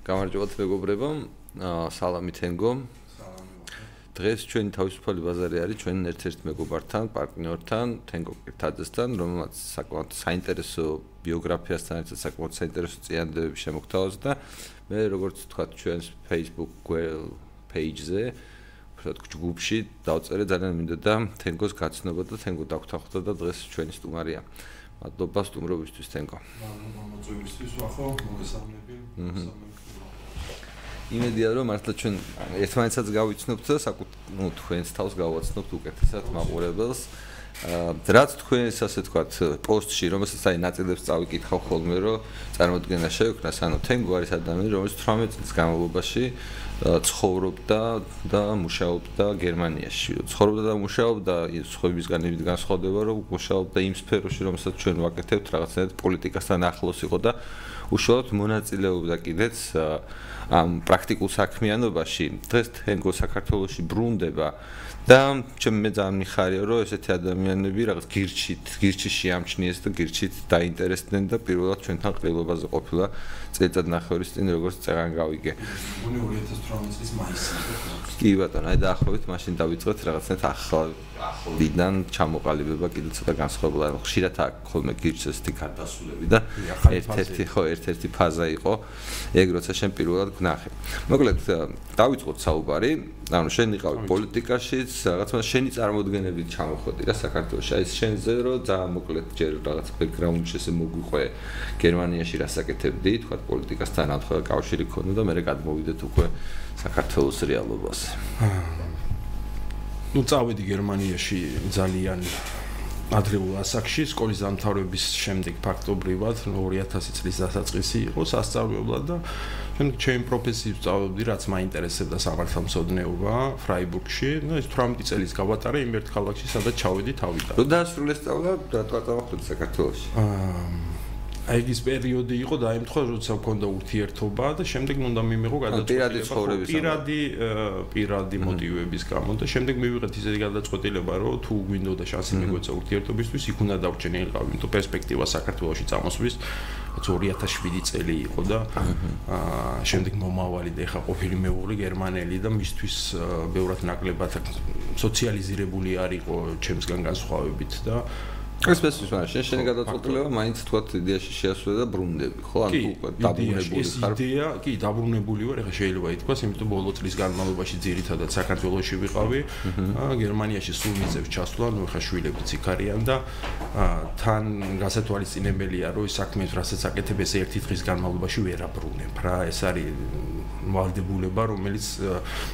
გამარჯობათ მეგობრებო. სალამი თენგო. დღეს ჩვენი თავისუფალი ბაზარი არის ჩვენ ერთ-ერთ მეგობართან, პარტნიორთან, თენგო კირთაძესთან, რომელმაც საკმაოდ საინტერესო ბიოგრაფიასთან ერთად საკმაოდ საინტერესო წიანდები შემოგთავაზა და მე როგორც თქვა ჩვენს Facebook page-ზე, ვთქვათ ჯგუფში დავწერე ძალიან მინდა და თენგოს გაცნობა და თენგო დაგვთანხმდა და დღეს ჩვენი სტუმარია. მადლობა სტუმრობისთვის თენგო. მადლობა მოწვევისთვის მოგესალმები. მოგესალმები. იმედია რომ მართლა ჩვენ ერთმანეთსაც გავიცნობთ და საკუთ ნუ თქვენს თავს გავაცნობთ უკეთესად მაყურებელს. აა რაც თქვენს ასე თქვათ პოსტში რომელსაც აი ნაწილებს წავიკითხავ ხოლმე რომ წარმოადგენა შეექნას ანუ თენგო არის ადამიანი რომელიც 18 წლის განმავლობაში ცხოვრობდა და მუშაობდა გერმანიაში. ცხოვრობდა და მუშაობდა სხვებისგან იმით განსხვავდება რომ მუშაობდა იმ სფეროში რომელსაც ჩვენ ვაკეთებთ რაღაცნაირად პოლიტიკასთან ახლოს იყო და უშუალოდ მონაწილეობდა კიდეც ამ პრაქტიკულ საქმიანობაში დღეს თენგო საქართველოსში ბრუნდება. და ჩემ მე ძალიან მიხარია რომ ესეთი ადამიანები რაღაც გირჩით გირჩი შეამჩნიეს და გირჩით დაინტერესდნენ და პირველად ჩვენთან ყრილობაზე ყოფილა წელიწად ნახევრის წინ როგორც წეგან გავიგე. 2018 წლის მაისში კი ბატონო აი დაახლოებით მაშინ დავიწყეთ რაღაცნაირად ახალ ახლიდან ჩამოყალიბება კიდევ ცოტა განსხვავებული ანუ ხშირად აქ ხოლმე გირჩეს თი გარდასულები და ერთ-ერთი ხო ერთ-ერთი ფაზა იყო. ეგ როცა შენ პირველად გნახე. მოკლედ დავიწყოთ საუბარი. ანუ შენ იყავი პოლიტიკაშიც რაღაცა შენი წარმოდგენებით ჩამოხვედი რა საქართველოს აი შენზე რომ ძალიან მოკლედ ჯერ რაღაც ბექგრაუნდში ესე მოგვიყვე გერმანიაში რასაკეთებდი თქვა პოლიტიკასთან რა თქმა უნდა კავშირი ქონდა და მე გადმოვიდეთ უკვე საქართველოს რეალობაზე ну წავედი გერმანიაში ძალიან ადრეულ ასაკში სკოლის დამთავრების შემდეგ ფაქტობრივად 2000 წლის დასაწყისი იყო სასწავლებლად და ჩვენ ჩემი პროფესიით წავედი რაც მაინტერესებდა სამართალმცოდნეობა ფრაიბურგში და ეს 18 წელს გავატარე იმ ერთ ქალაქში სადაც ჩავედი თავიდან. რო დაასრულე სწავლა და თქვა საქართველოში. აა აი ეს პერიოდი იყო დაემთხვა როცა მქონდა ურთიერთობა და შემდეგ უნდა მიმიღო გადაწყვეტილება პირადი პირადი მოტივების გამო და შემდეგ მივიღეთ ისეთი გადაწყვეტილება რომ თუ გვინდოდა შანსი მიგვეცა ურთიერთობისთვის იქ უნდა დავჭენილიყავი იმიტომ პერსპექტივა საქართველოსში წამოსვლის 2007 წელი იყო და აა შემდეგ მომავალი და ეხა ყოფილი მეუღლე გერმანელი და მისთვის ბევრად ნაკლებად სოციალიზირებული არისო ჩემსგან განსხვავებით და ეს ეს ის მაშინ შენი გადაწყვეტილება მაინც თქვა იდეაში შეასრულე და ბრუნდები ხო? ან უკვე დაბრუნებული ხარ. კი იდეა კი დაბრუნებული ვარ ეხა შეიძლება ითქვას იმიტომ ბოლო წლის განმავლობაში ძირითადად საქართველოსში ვიყავი. გერმანიაში სულ მიწევს ჩასვლა ნუ ეხა შვილებიც იქ არიან და თან გასათვალისწინებელია რომ ეს საქმე რასაც აკეთებ ეს ერთი დღის განმავლობაში ვერ აბრუნებ რა ეს არის ვალდებულება, რომელიც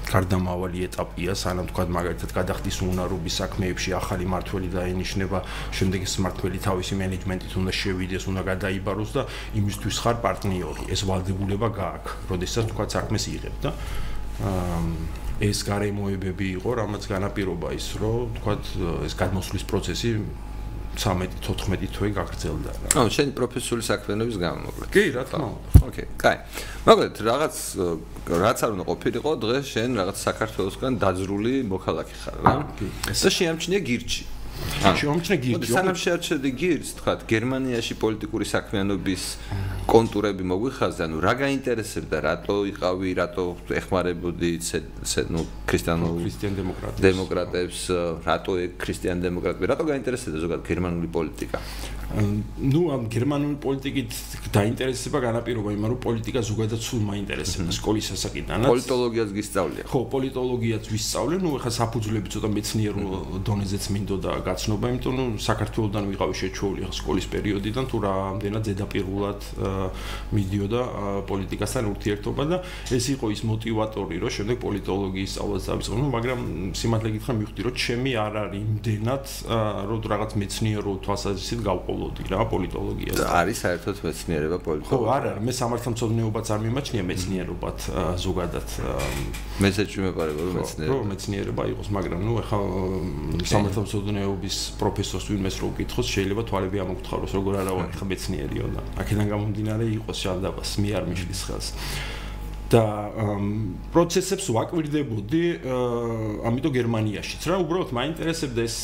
გარდამავალი ეტაპია, სანამ თქვა მაგალითად გადახდის უნარობის საქმეებში ახალი მართველი დაინიშნება, შემდეგ ეს მართველი თავისი მენეჯმენტით უნდა შევიდეს, უნდა გადაიბაროს და იმისთვის ხარ პარტნიორი. ეს ვალდებულება გააქვს, როდესაც თქვა საქმეს იღებ და ეს გარემოებები იყო, რამაც განაპირობა ის, რომ თქვა ეს გადმოსვლის პროცესი 13-14 თვე გაგრძელდა რა. ანუ შენ პროფესიული საქმიანობის გამო მოკლედ. კი, რა თქმა უნდა. ოკეი, კაი. მოკლედ რაღაც რაც არ უნდა ყოფილიყო დღეს შენ რაღაც საქართველოსგან დაძრული მოქალაქე ხარ რა. ეს შეამჩნია გირჩი. შეამჩნია გირჩი. სანამ შეარჩევდი გირჩს, თქვა გერმანიაში პოლიტიკური საქმიანობის კონტურები მოგვიხაზდა, ანუ რა გაინტერესებდა, რატო იყავი, რატო ეხმარებოდი ნუ ქრისტიანულ ქრისტიან დემოკრატებს, დემოკრატებს, რატო ქრისტიან დემოკრატები, რატო გაინტერესებდა ზოგადად გერმანული პოლიტიკა? ну ამ გერმანული პოლიტიკით დაინტერესება განაპირობა იმან რომ პოლიტიკა ზოგადად სულ მაინტერესებდა სკოლის ასაკიდანაც პოლიტოლოგიას გისწავლია. ხო პოლიტოლოგიაც ვისწავლე ну ეხლა საფუძვლები ცოტა მეცნიერულ დონეზეც მინდოდა გაცნობა იმიტომ რომ საქართველოსდან ვიყავი შეჩეული ეხლა სკოლის პერიოდიდან თუ რამდენად ზედაპირულად მიდიოდა პოლიტიკასთან ურთიერთობა და ეს იყო ის мотиваტორი რომ შემდეგ პოლიტოლოგიის სწავლას დავიწყო. ну მაგრამ სიმართლე გითხრა მივხვდი რომ ჩემი არ არის იმდენად რომ რაღაც მეცნიერულ თვალსაზრისით გავყო გავყოლოდი რა პოლიტოლოგიას. არის საერთოდ მეცნიერება პოლიტოლოგია. ხო, არ არის, მე სამართალმცოდნეობაც არ მიმაჩნია მეცნიერობად ზოგადად. მესეჯი მეპარება რომ მეცნიერება. რომ მეცნიერება იყოს, მაგრამ ნუ ეხა სამართალმცოდნეობის პროფესორს ვინმეს რო ვკითხოს, შეიძლება თვალები ამოგთხაროს, როგორ არა ვარ ეხა მეცნიერიო და აქედან გამომდინარე იყოს შალდაბას მე არ მიშლის ხელს. და პროცესებს ვაკვირდებოდი ამიტომ გერმანიაშიც. რა უბრალოდ მაინტერესებდა ეს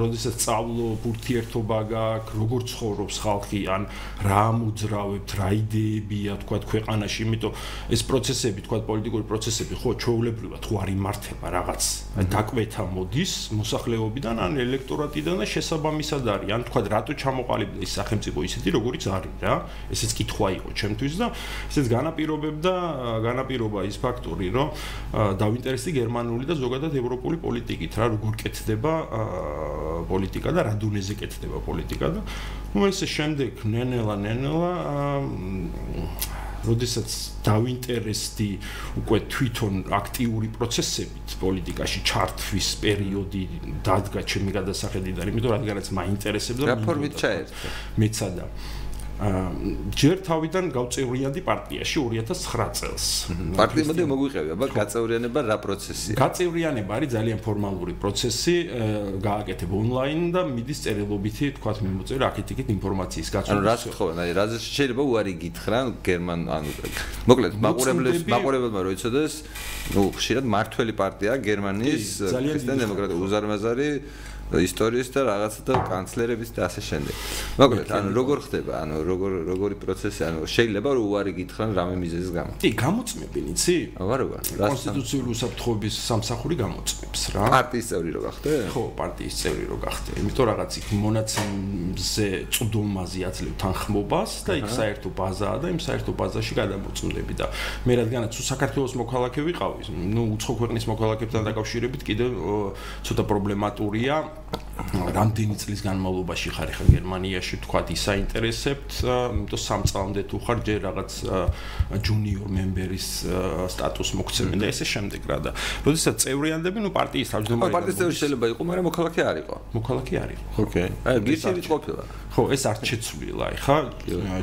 როდესაც სწავლობ ურთიერთობა გაქვს როგორ ცხოვრობს ხალხი ან რა მოძრავებთ რა იდეებია თქვა ქვეყანაში. იმიტომ ეს პროცესები თქვა პოლიტიკური პროცესები ხო ჩვეულებრივად ხო არ იმართება რაღაც დაკვეთა მოდის მოსახლეობიდან ან ელექტორატიდან და შესაბამისად არის. ან თქვა რატო ჩამოყალიბდა ეს სახელმწიფო ისეთი როგორიც არის რა. ესეც კითხვა იყო ჩემთვის და ესეც განაპირობებდა განაპირობა ის ფაქტორი, რომ დავინტერესდი გერმანული და ზოგადად ევროპული პოლიტიკით, რა როგორ კეთდება პოლიტიკა და რა დონეზე კეთდება პოლიტიკა და ну ესე შემდეგ ნენელა ნენელა როდესაც დავინტერესდი უკვე თვითონ აქტიური პროცესებით პოლიტიკაში ჩარტვის პერიოდი დადგა ჩემი გადასახედიდან, იმიტომ რადგანაც მაინტერესებდა რა ფორმით ჩაერთო მეცადა ჯერ თავიდან გავწევრიანდი პარტიაში 2009 წელს. პარტიამდე მოგვიყევი, აბა გაწევრიანება რა პროცესია? გაწევრიანება არის ძალიან ფორმალური პროცესი, გააკეთებ ონლაინ და მიდის წერილობითი, თქვათ მიმოწევი აქეთ-იქით ინფორმაციის გაცვლა. ანუ რას თქო, აი რა შეიძლება უარი გითხრა გერმან ანუ მოკლედ მაყურებლებს მაყურებლებმა რო იცოდეს, ნუ ხშირად მართველი პარტია გერმანიის ქრისტიან დემოკრატიული უზარმაზარი ისტორიის და რაღაცა და კანცლერების და ასე შემდეგ. მოკლედ, ანუ როგორ ხდება, ანუ როგორ როგორი პროცესი, ანუ შეიძლება რომ უარი გითხრან რამე მიზეზის გამო. კი, გამოწმებენ, იცი? აბა როგორ? კონსტიტუციური უსაფრთხოების სამსახური გამოწმებს რა. პარტიის წევრი რო გახდე? ხო, პარტიის წევრი რო გახდე. იმიტომ რაღაც იქ მონაცემზე წვდომაზე აძლევ თანხმობას და იქ საერთო ბაზაა და იმ საერთო ბაზაში გადამოწმდები და მე რადგანაც საქართველოს მოქალაქე ვიყავი, ნუ უცხო ქვეყნის მოქალაქეებთან დაკავშირებით კიდე ცოტა პრობლემატურია. რამდენი წლის განმავლობაში ხარ ხა გერმანიაში თქვა ისაინტერესებთ, იმიტომ სამწლამდე თუ ხარ ჯერ რაღაც ჯუნიორ მემბერის სტატუსს მოგცემენ და ესე შემდეგ რა და. როდესაც წევრი ანდები, ნუ პარტიის თავმჯდომარე. პარტიის წევრი შეიძლება იყო, მაგრამ მოქალაქე არ იყო. მოქალაქე არ იყო. ოკეი. აი, გირჩევით ყოფილა. ხო, ეს არ შეცვლილა. ხა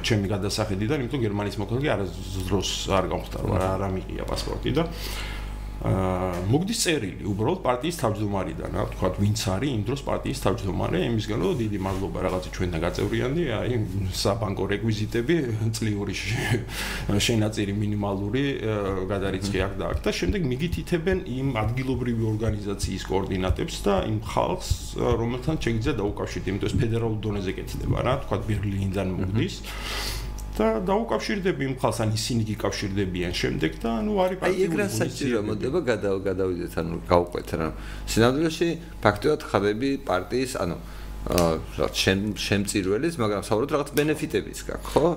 ჩემი გადასახედიდან, იმიტომ გერმანიის მოქალაქე არასდროს არ გამხდარვა, არ ამიღია პასპორტი და მოგდის წერილი უბრალოდ პარტიის თავმჯდომარიდან, რა თქვა, ვინც არის იმ დროს პარტიის თავმჯდომარე, იმისგან რომ დიდი მადლობა რაღაცა ჩვენთან გაწევრიანდი, აი საბანკო რეკვიზიტები, წლიური შენაწერი მინიმალური გადარიცხი აქ და აქ და შემდეგ მიგითითებენ იმ ადგილობრივი ორგანიზაციის კოორდინატებს და იმ ხალხს, რომელთან შეგიძლია დაუკავშირდეთ, იმიტომ ეს ფედერალურ დონეზე კეთდება რა, თქვა ბერლინიდან მოგდის. და დაუკავშირდები იმ ხალხს ან ისინი გიკავშირდებიან შემდეგ და ნუ არის პარტიული აი ეგ რა საჭირო მოდება გადავიდეთ ანუ გავყვეთ რა. სინამდვილეში ფაქტობრივად ხარები პარტიის ანუ აა შენ შემწირველის მაგრამ საუბრობთ რაღაც ბენეფიტების გაქვს ხო?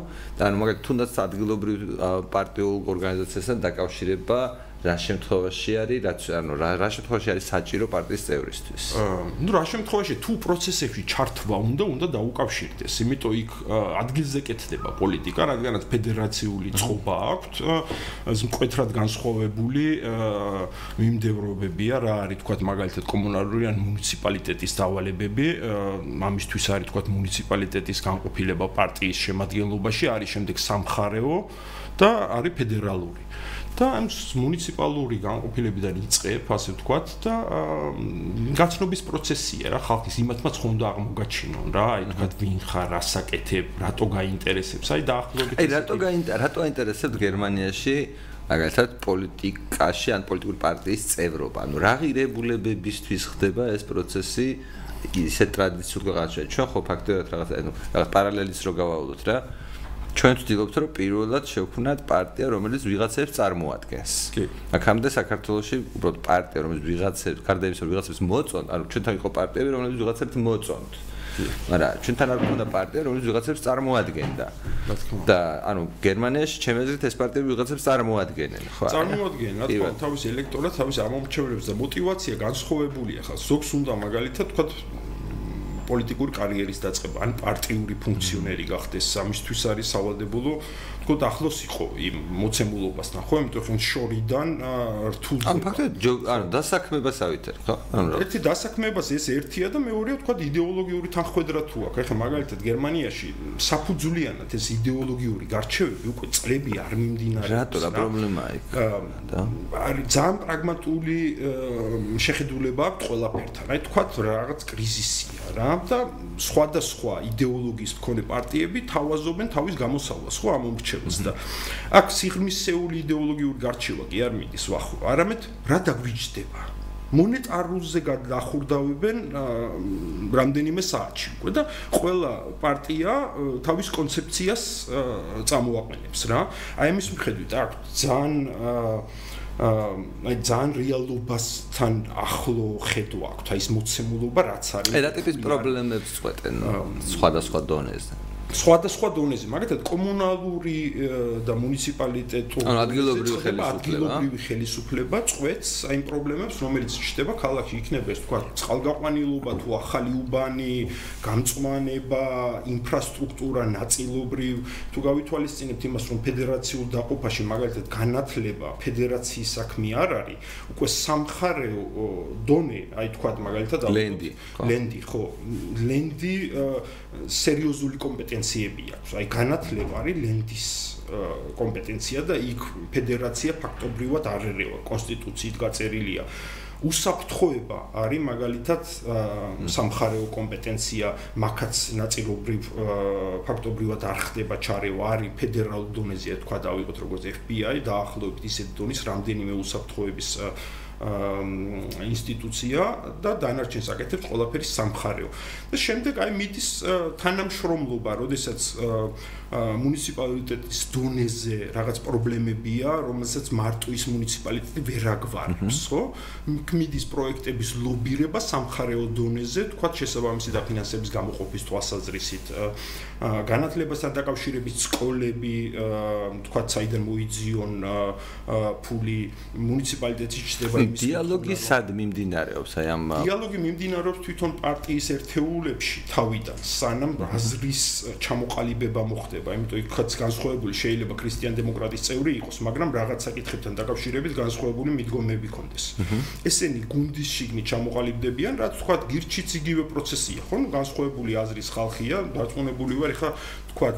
და ანუ მაგალითად თუნდაც ადგილობრივ პარტიულ ორგანიზაციასთან დაკავშირება რა შემთხვევაში არის რაც ანუ რა რა შემთხვევაში არის საჭირო პარტიის წევრისთვის? აა ნუ რა შემთხვევაში თუ პროცესებში ჩართვა უნდა უნდა დაუკავშირდეს. იმიტომ იქ ადგილზე კეთდება პოლიტიკა რადგანაც ფედერაციული წყობა აქვს ეს მკვეთრად განსხვავებული მიმდევრობებია რა არის თქვა მაგალითად კომუნალური ან მუნიციპალიტეტის დავალებები ამისთვის არის თქვა მუნიციპალიტეტის განყოფილება პარტიის შემადგენლობაში არის შემდეგ სამხარეო და არის ფედერალური და ამ მუნიციპალური განყოფილებიდან იწყებ, ასე ვთქვათ და გაცნობის პროცესია რა, ხალხის იმათმაც ხონდა აღმოგაჩინონ რა, აი თქვათ ვინ ხარ, რასაკეთებ, რატო გაინტერესებს, აი დაახლოებით აი რატო გაინტერესებს, რატო აინტერესებს გერმანიაში მაგალითად პოლიტიკაში ან პოლიტიკური პარტიის წევრობა, ანუ რა ღირებულებებისთვის ხდება ეს პროცესი? ისე ტრადიციულ ქვეყანაში ჩვენ ხო ფაქტობრივად რაღაც ანუ რაღაც პარალელის რო გავავალოთ რა ჩვენ ვთქვით, რომ პირველად შევქმნათ პარტია, რომელიც ვიღაცებს წარმოადგენს. კი. აქამდე საქართველოში უბრალოდ პარტია, რომელიც ვიღაცებს, გარდა იმისა, რომ ვიღაცებს მოწონთ, ანუ ჩვენთან იყო პარტიები, რომლებიც ვიღაცებს მოწონთ. მაგრამ ჩვენთან არ გქონდა პარტია, რომელიც ვიღაცებს წარმოადგენდა. და ანუ გერმანიაში ჩემ აზრით ეს პარტიები ვიღაცებს წარმოადგენენ, ხო? წარმოადგენენ, რა თქმა უნდა, თავის ელექტორატს, თავის ამომრჩევლებს და мотивация განსხვავებულია ხა. ზოგს უნდა მაგალითად თქვა პოლიტიკური კარიერის დაწყება, ან პარტიული ფუნქციონერი გახდეს, ამისთვის არის სავალდებულო თქო ახლოს იყო იმ მოცემულობასთან ხო იმიტომ რომ შორიდან რთულ ან ფაქტობრივად ანუ დასაქმებას ავითარ ხო? ანუ ერთი დასაქმებას ეს ერთია და მეორეა თქვა იდეოლოგიური თანხwebdriver თუ აქვს. ეხლა მაგალითად გერმანიაში საფუძვლიანად ეს იდეოლოგიური გარჩევები უკვე წლები არ მიმდინარეობს რატო რა პრობლემაა იქ და? არის ძალიან პრაგმატული შეხედულება აქვს ყველაფერთან. აი თქვა რაღაც კრიზისია რა და სხვადასხვა იდეოლოგიის მქონე პარტიები თავაზობენ თავის გამოსავლას, ხო, ამ მომრჩევლს და აქ სიღრმისეული იდეოლოგიური გარჩევა კი არ მიდის ვახო, არამედ რა დაგვიჯდება? მონეტარულზე გადახურდავენ რამდენიმე საათში უკვე და ყველა პარტია თავის კონცეფციას წამოაყენებს რა. აი ამის მიხედვით აქ ძალიან აი ძალიან რეალობასთან ახლო ხედვა აქვს აი ეს მოცემულობა რაც არის. აი რა ტიპის პრობლემებს წყვეტენ სხვადასხვა დონეზე? სხვადასხვა დონეზე, მაგალითად კომუნალური და მუნიციპალიტეტური ანუ ადგილობრივი ხელისუფლება, ადგილობრივი ხელისუფლება წვეთს აი პრობლემებს, რომელიც ჩნდება ქალაქში, იქნება ეს თქვა წყალგაყვანილობა თუ ახალი უბანი, გამწვანება, ინფრასტრუქტურა ნაწილობრივ, თუ გავითვალისწინებთ იმას, რომ ფედერაციულ დაყოფაში მაგალითად განათლება ფედერაციის საქმე არ არის, უკვე სამხარეო დონე, აი თქვა მაგალითად ლენდი, ლენდი, ხო, ლენდი სერიოზული კომპეტენციები აქვს. აი განათლება არის ლენდის კომპეტენცია და იქ ფედერაცია ფაქტობრივად არ ერევა, კონსტიტუციით გაწერილია. უსაფრთხოება არის მაგალითად სამხარეო კომპეტენცია, მაგაც ნაწილობრივ ფაქტობრივად არ ხდება ჩარევა, არის ფედერალურ დონეზე, თქვა დავიღოთ როგორც FBI, დაახლოებით ისეთ დონის რამდენიმე უსაფრთხოების ინსტიტუცია და დანარჩენ საკეთებს ყველაფერი სამხარეო. და შემდეგ აი მიდის თანამშრომლობა, როდესაც მუნიციპალიტეტის დონეზე რაღაც პრობლემებია, რომელსაც მარტო ის მუნიციპალიტეტი ვერ აგვარებს, ხო? მიდის პროექტების ლობირება სამხარეო დონეზე, თქვა შესაბამისი დაფინანსების გამოყოფის თვალსაზრისით. განათლებასთან დაკავშირებით სკოლები, თქვა საიდან მოიძიონ ფული მუნიციპალიტეტში ჩდება იმის დიალოგი სად მიმდინარეობს აი ამ დიალოგი მიმდინარეობს თვითონ პარტიის ერთეულებში თავიდან სანამ აზრის ჩამოყალიბება მოხდება იმიტომ იქაც განსხვავებული შეიძლება ქრისტიან დემოკრატის წევრი იყოს მაგრამ რაღაც საკითხებთან დაკავშირებით განსხვავებული მიდგომები ქონდეს ესენი გუნდის შიგნით ჩამოყალიბდებიან რაც თქვა გირჩიც იგივე პროცესია ხო განსხვავებული აზრის ხალხია დაწუნებული ვარ ეხა თქვა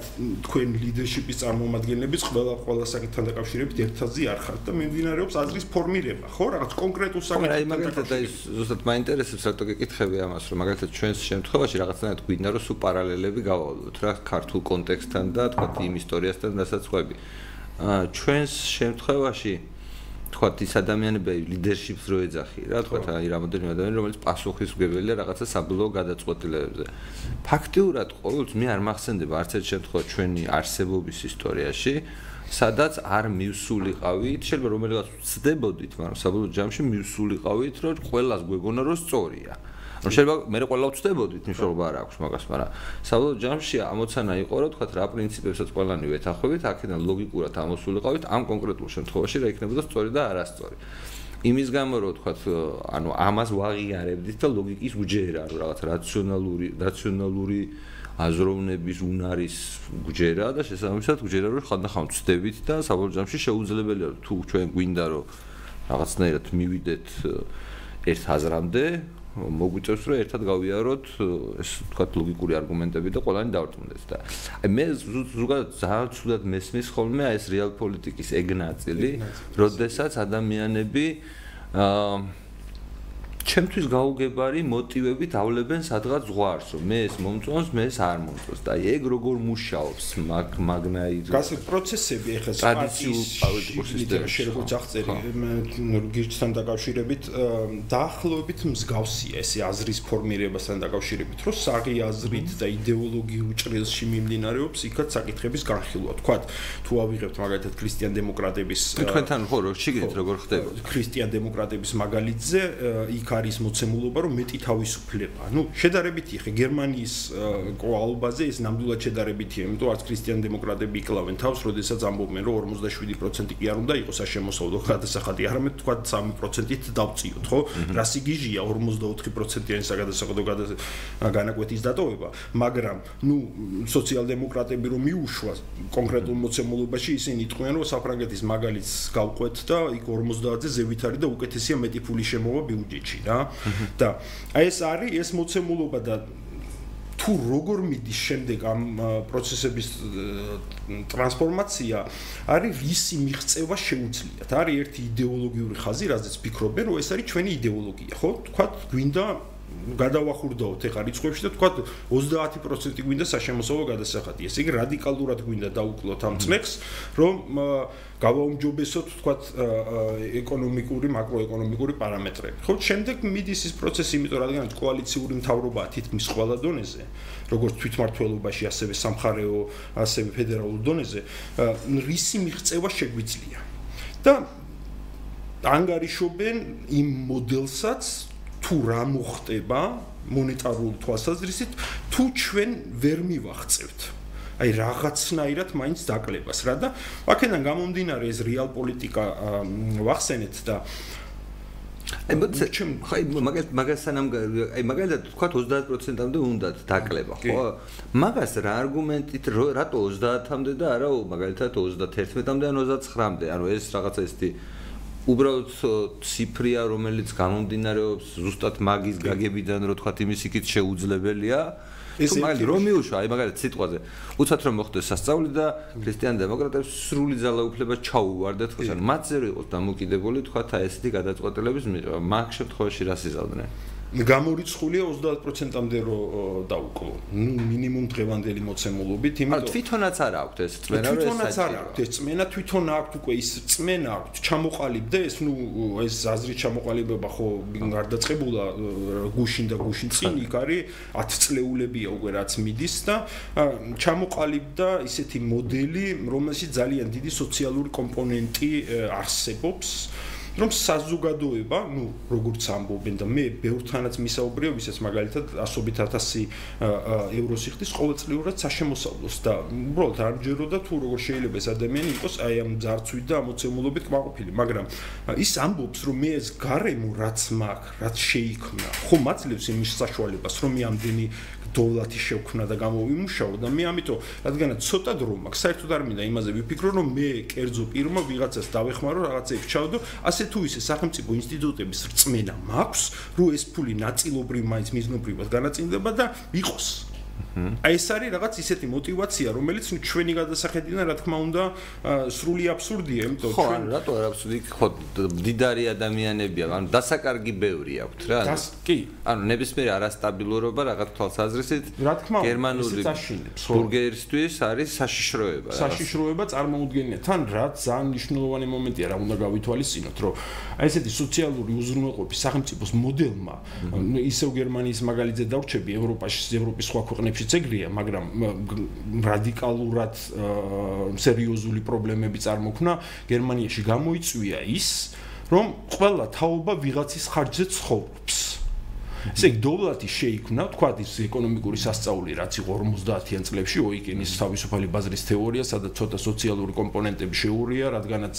თქვენ ლიდერშიპის წარმომადგენლების ყველა ყველა საკითხთან დაკავშირებით ერთადზე არ ხართ და მიმდინარეობს აზრის ფორმირება ხო? რაღაც კონკრეტულ საკითხთან აი მაგალითად აი ზუსტად მაინტერესებს რატო გეკითხები ამას რომ მაგალითად ჩვენს შემთხვევაში რაღაცნაირად გვინდა რომ სუ პარალელები გავავლოთ რა ქართულ კონტექსტთან და თქვა იმ ისტორიასთან დასაწყები აა ჩვენს შემთხვევაში თქვა ის ადამიანები ლიდერშიპს რო ეძახი რა თქვა აი რამოდენიმე ადამიანი რომელიც პასუხისმგებელია რაღაცა საბოლოო გადაწყვეტილებებზე. ფაქტიურად ყოველთვის მე არ მახსენდება არც ერთ შემთხვევაში ჩვენი არსებობის ისტორიაში სადაც არ მივსულიყავით შეიძლება რომელიღაც ვწდებოდით მაგრამ საბოლოო ჯამში მივსულიყავით რომ ყველას გვეგონა რომ სწორია რომ შეიძლება მე ყველა ვწდებოდით, მნიშვნელობა არ აქვს მაგას, მაგრამ საბოლოო ჯამში ამოცანა იყო, რომ თქვა რა პრინციპებსაც ყველანი ვეთახვებით, აქედან ლოგიკურად ამოსულიყავით ამ კონკრეტულ შემთხვევაში რა იქნებოდა სწორი და არასწორი. იმის გამო რომ თქვა ანუ ამას ვაღიარებდით და ლოგიკის უჯერა, რომ რაღაც რაციონალური რაციონალური აზროვნების უნარის გუჯერა და შესაბამისად გუჯერა რომ ხანდახან ვწდებით და საბოლოო ჯამში შეუძლებელია თუ ჩვენ გვინდა რომ რაღაცნაირად მივიდეთ ერთ აზრამდე მოგვიწევს რომ ერთად გავიაროთ ეს თქვა ლოგიკური არგუმენტები და ყველანი დავრწმუნდეთ და აი მე ზოგადად ძალიან ცუდად მესმის ხოლმე აი ეს რეალ პოლიტიკის ეგნაწილი როდესაც ადამიანები აა ჩემთვის გაუგებარი მოტივებით ავლებენ სადღაც ზღვარს, რომ მე ეს მომწონს, მე ეს არ მომწონს. და ეგ როგორ მუშაობს მაგ მაგნაირ გასე პროცესები ეხლა ტრადიციულ პოლიტიკურ სისტემაში როგორც აღწერი გირჩთან დაკავშირებით დაახლოებით მსგავსია ეს აზრის ფორმირებასთან დაკავშირებით, რომ საღი აზრით და იდეოლოგიურ ჭრილში მიმდინარეობს იქაც საკითხების განხილვა. თქვა თუ ავიღებთ მაგალითად ქრისტიან დემოკრატების თქვენთან ხო რო შეგიძლიათ როგორ ხდება ქრისტიან დემოკრატების მაგალითზე იქ არის მოცემულობა, რომ მეტი თავისუფლება. ნუ შედარებითი ხე გერმანიის კოალბაზე ეს ნამდვილად შედარებითია, იმიტომ რომ არც ქრისტიან დემოკრატები იკლავენ თავს, როდესაც ამბობენ, რომ 47% კი არ უნდა იყოს საშემოსავლო გადასახადი, არამედ თქვა 3%-ით დავწიოთ, ხო? რასიგიჟია 44%-იანი საგადასახადო განაკვეთის დატოვება, მაგრამ ნუ სოციალ-დემოკრატები რომ მიუშვა კონკრეტულ მოცემულობაში, ისინი იტყვიან, რომ საფრანგეთის მაგალითს გავყვეთ და იქ 50-ზე ზევით არის და უკეთესია მეტი ფული შემოვა ბიუჯეტში. რა და აი ეს არის ეს მოცემულობა და თუ როგორ მიდის შემდეგ ამ პროცესების ტრანსფორმაცია არის რისი მიღწევა შეუძლიათ. არის ერთი იდეოლოგიური ხაზი რაზეც ფიქრობენ რომ ეს არის ჩვენი იდეოლოგია ხო? თქვა გვინდა გადავახურდაოთ ეხა რიცხვებში და თქვა 30% გვინდა საშემოსავლო გადასახადი. ესე იგი რადიკალურად გვინდა დაუკლოთ ამ წლებს, რომ გავაუმჯობესოთ თქვა ეკონომიკური, მაკროეკონომიკური პარამეტრები. ხო, შემდეგ მიდის ის პროცესი, იმიტომ რადგან კოალიციური მთავრობაა თითქმის ყველა დონეზე, როგორც თვითმართველობაში, ასევე სამხარეო, ასევე ფედერალურ დონეზე, რისი მიღწევა შეგვიძლია. და ანგარიშობენ იმ მოდელსაც თუ რა მოხდება მონეტარული თვალსაზრისით თუ ჩვენ ვერ მივახცევთ აი რაღაცნაირად მაინც დაკლებას რა და აქედან გამომდინარე ეს რეალ პოლიტიკა ვახსენეთ და აი მოდი ხაი მაგას მაგასანამ აი მაგალითად თქვა 30%-ამდე უნდა დაკლება ხო? მაგას რა არგუმენტით რატო 30-ამდე და არა მაგალითად 31-ამდე ან 29-ამდე ანუ ეს რაღაცა ესეთი უბრალოდ ციფრია რომელიც გამომდინარეობს ზუსტად მაგის გაგებიდან რო თქვა იმის იქით შეუძლებელია ეს მაგალითად რომ მიუშვა აი მაგალითად სიტყვაზე. უცად რომ მოხდეს სასწაული და ქრისტიან დემოკრატებს სრული ძალაუფლება ჩაუვარდეთ ხო ან მათზე რო იყოს დამოკიდებული თქვა თა ესეთი გადაწყვეტილების მიღება. მაგ შემთხვევაში რას იზავდნენ გამორიცხულია 30%-ამდე რო დაუკლო. ნუ მინიმუმ დღევანდელი მოცემულობით, იმიტომ რომ თვითონაც არ აქვს ეს წმენა, რომ ეს თვითონაც არ აქვს ეს წმენა, თვითონ აქვს უკვე ის წმენა აქვს, ჩამოყალიბდეს, ნუ ეს აზრი ჩამოყალიბება ხო გარდაწყებულა გუშინ და გუშინ წინ იქ არის 10 წლეულებია უკვე რაც მიდის და ჩამოყალიბდა ისეთი მოდელი, რომელშიც ძალიან დიდი სოციალური კომპონენტი არსებობს. რომ საზოგადოება, ну, როგორც ამბობენ და მე ბევრთანაც მისაუბრია, ვისაც მაგალითად 100.000 ევრო სიხდის ყოველწლიურად საშემოსავლოს და უბრალოდ არ მჯეროდა თუ როგორ შეიძლება ეს ადამიანი იყოს აი ამ ძარცვით და ამოცემულობით კმაყოფილი, მაგრამ ის ამბობს, რომ მე ეს გარემო რაც მაქვს, რაც შეიქმნა, ხომ აძლევს იმის საშუალებას, რომ მე ამდენი დოლათი შევქნა და გამოვიმუშაო და მე ამიტომ რადგანაც ცოტა დრო მაქვს საერთოდ არ მინდა იმაზე ვიფიქრო რომ მე კერძო პირმა ვიღაცას დავეხმარო რაღაცეებს ჩავდო ასე თუ ისე სახელმწიფო ინსტიტუტების რწმენა მაქვს რომ ეს ფული ნაწილობრივ მაინც მიზნობრივად განაწილდება და იყოს აი ეს არის რაღაც ისეთი мотиваცია, რომელიც ჩვენი გადასახედიდან რა თქმა უნდა სრული აბსურდია, იმიტომ ჩვენ ხო, რატო არ აბსურდი? ხო, მდიდარი ადამიანებია, ანუ დასაკარგი ბევრი აქვთ რა. დას კი. ანუ ნებისმიერი არასტაბილურობა რაღაც თვალსაზრისით რა თქმა უნდა გერმანული ბურგერისთვის არის საშიშროება. საშიშროება წარმოუდგენია. თან რა ძალიან მნიშვნელოვანი მომენტია, რა უნდა გავითვალისწინოთ, რომ აი ესეთი სოციალური უზრუნველყოფის სახელმწიფოს მოდელმა, ისევ გერმანიის მაგალითზე დავრჩები ევროპაში, ევროპის სხვა ქვეყნებში ეგრეა, მაგრამ რადიკალურად სერიოზული პრობლემები წარმოქმნა გერმანიაში გამოიწვია ის, რომ ყველა თაობა ვიღაცის ხარჯზე ცხოვრობს. ესე იგი დოვლათი შეიქმნა, თქვა ის ეკონომიკური სასწაული, რაც იყო 50-იან წლებში, ოიკენის თავისუფალი ბაზრის თეორია, სადაც ცოტა სოციალური კომპონენტები შეურია, რადგანაც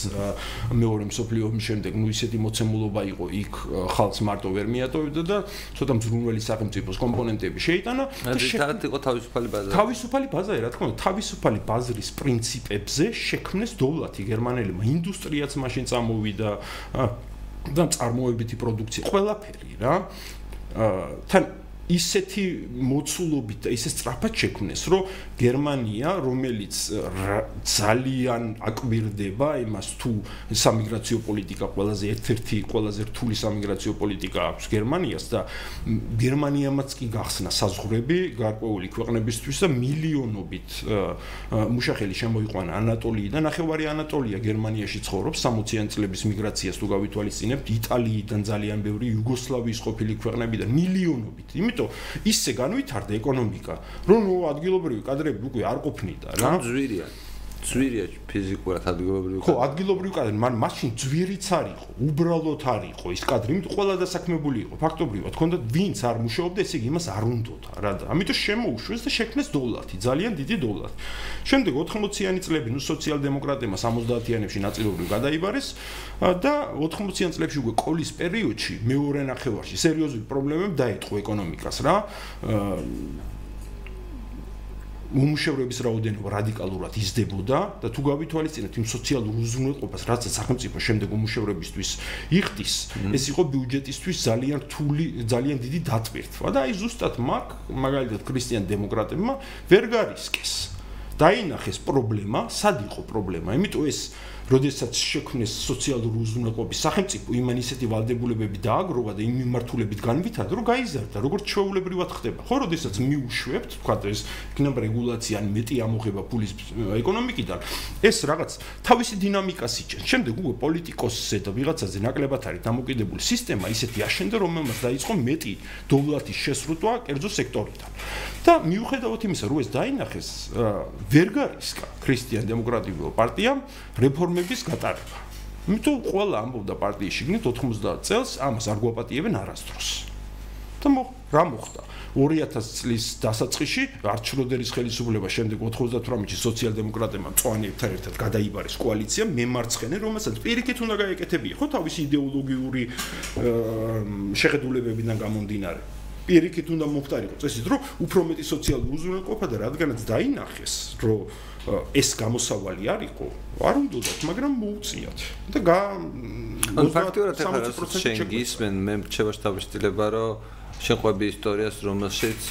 მეორე მსოფლიო ომის შემდეგ ნუ ისეთი მოცემულობა იყო, იქ ხალხს მარტო ვერ მიატოვებდა და ცოტა მზრუნველი სახელმწიფოს კომპონენტები შეიტანა და შეიძლება იყო თავისუფალი ბაზა. თავისუფალი ბაზაა, რა თქმა უნდა, თავისუფალი ბაზრის პრინციპებზე შექმნეს დოვლათი გერმანელებმა, ინდუსტრიაც მაშინ წამოვიდა და წარმოებითი პროდუქცია, ყველაფერი რა. თან ისეთი მოცულობით და ისე სწრაფად შექმნეს, რომ გერმანია, რომელიც ძალიან აკვირდება იმას თუ სამიგრაციო პოლიტიკა ყველაზე ერთ-ერთი ყველაზე რთული სამიგრაციო პოლიტიკა აქვს გერმანიას და გერმანიამაც კი გახსნა საზღვრები გარკვეული ქვეყნებისთვის და მილიონობით მუშახელი შემოიყვანა ანატოლიიდან, ნახევარი ანატოლია გერმანიაში ცხოვრობს 60-იან წლების მიგრაციას თუ გავითვალისწინებთ, იტალიიდან ძალიან ბევრი, იუგოსლავიის ყოფილი ქვეყნებიდან მილიონობით. იმიტომ იმიტომ ისე განვითარდა ეკონომიკა, რომ ადგილობრივი კადრები უკვე არ ყოფნიდა რა. ძვირია. ძვირია ფიზიკურად ადგილობრივი ხო ადგილობრივი კადრი მან მაშინ ძვირიც არ იყო უბრალოდ არ იყო ის კადრი იმიტომ ყველა დასაქმებული იყო ფაქტობრივად ქონდა ვინც არ მუშაობდა ესე იგი იმას არ უნდოდა რა და ამიტომ შემოუშვეს და შექმნეს დოლარი ძალიან დიდი დოლარი შემდეგ 80-იანი წლები ნუ სოციალ-დემოკრატებმა 70-იანებში ნაწილობრივ გადაიბარეს და 80-იან წლებში უკვე კოლის პერიოდში მეორე ნახევარში სერიოზული პრობლემები დაეწყო ეკონომიკას რა უმუშევრების რაოდენობა რადიკალურად იზრდებოდა და თუ გავითვალისწინებთ იმ სოციალურ უზრუნველყოფას, რაც სახელმწიფო შემდეგ უმუშევრებისთვის იხდის, ეს იყო ბიუჯეტისთვის ძალიან რთული, ძალიან დიდი დატვირთვა და აი ზუსტად მაგ მაგალითად ქრისტიან დემოკრატებმა ვერ გარისკეს. დაინახეს პრობლემა, სად იყო პრობლემა? იმიტომ ეს როდესაც შექმნეს სოციალური უზრუნველყოფის სახელმწიფო, იმან ისეთი ვალდებულებები დააგროვა და იმ მიმართულებით განვითარდა, რომ გაიზარდა, როგორც ჩვეულებრივად ხდება. ხო, როდესაც მიუშვებთ, თქვა ეს იქნება რეგულაცია ან მეტი ამოღება ფულის ეკონომიკიდან, ეს რაღაც თავისი დინამიკას იჭერს. შემდეგ უკვე პოლიტიკოსზე და ვიღაცაზე ნაკლებად არის დამოკიდებული სისტემა, ისეთი აშენდა, რომელმაც დაიწყო მეტი დოვლათის შესრულება კერძო სექტორიდან. და მიუხედავად იმისა, რომ ეს დაინახეს, ვერ გარისკა ქრისტიან დემოკრატიულ პარტიამ რეფორმების გატარება. იმიტომ ყველა ამბობდა პარტიის შიგნით 90 წელს ამას არ გვაპატიებენ არასდროს. და მო რა მოხდა? 2000 წლის დასაწყისში არჩროდერის ხელისუფლება შემდეგ 98-ში სოციალ-დემოკრატებმა წვანებთან ერთად გადაიბარეს კოალიცია მემარცხენე, რომელსაც პირიქით უნდა გაეკეთებია, ხო თავისი იდეოლოგიური შეხედულებებიდან გამომდინარე. პირიქით უნდა მომხდარიყო წესით, რომ უფრო მეტი სოციალური უზრუნველყოფა და რადგანაც დაინახეს, რომ ეს გამოსავალი არისო, არ უნდათ, მაგრამ მოუწიათ. და გა ანუ ფაქტიურად ახლა შენ გისმენ მე მრჩევაში თავისtildeება, რომ შეყვები ისტორიას, რომელშიც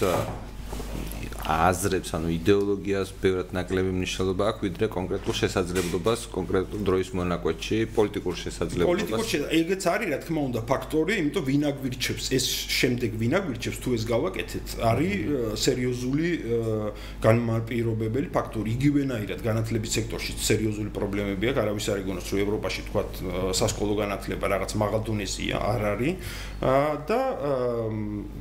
აზრებს, ანუ იდეოლოგიას ბევრად ნაკლები მნიშვნელობა აქვს, ვიდრე კონკრეტულ შესაძლებლობას კონკრეტულ დროის მონაკვეთში, პოლიტიკურ შესაძლებლობას. პოლიტიკურ შესაძლებლობას, ეგეც არის, რა თქმა უნდა, ფაქტორი, იმიტომ ვინ აგვირჩევს, ეს შემდეგ ვინ აგვირჩევს, თუ ეს გავაკეთეთ, არის სერიოზული განმარტირობებელი ფაქტორი. იგივენაირად განათლების სექტორში სერიოზული პრობლემები აქვს, არავის არ იგონოს, რომ ევროპაში თქვა სასკოლო განათლება რაღაც მაღალ დონეზეა, არ არის და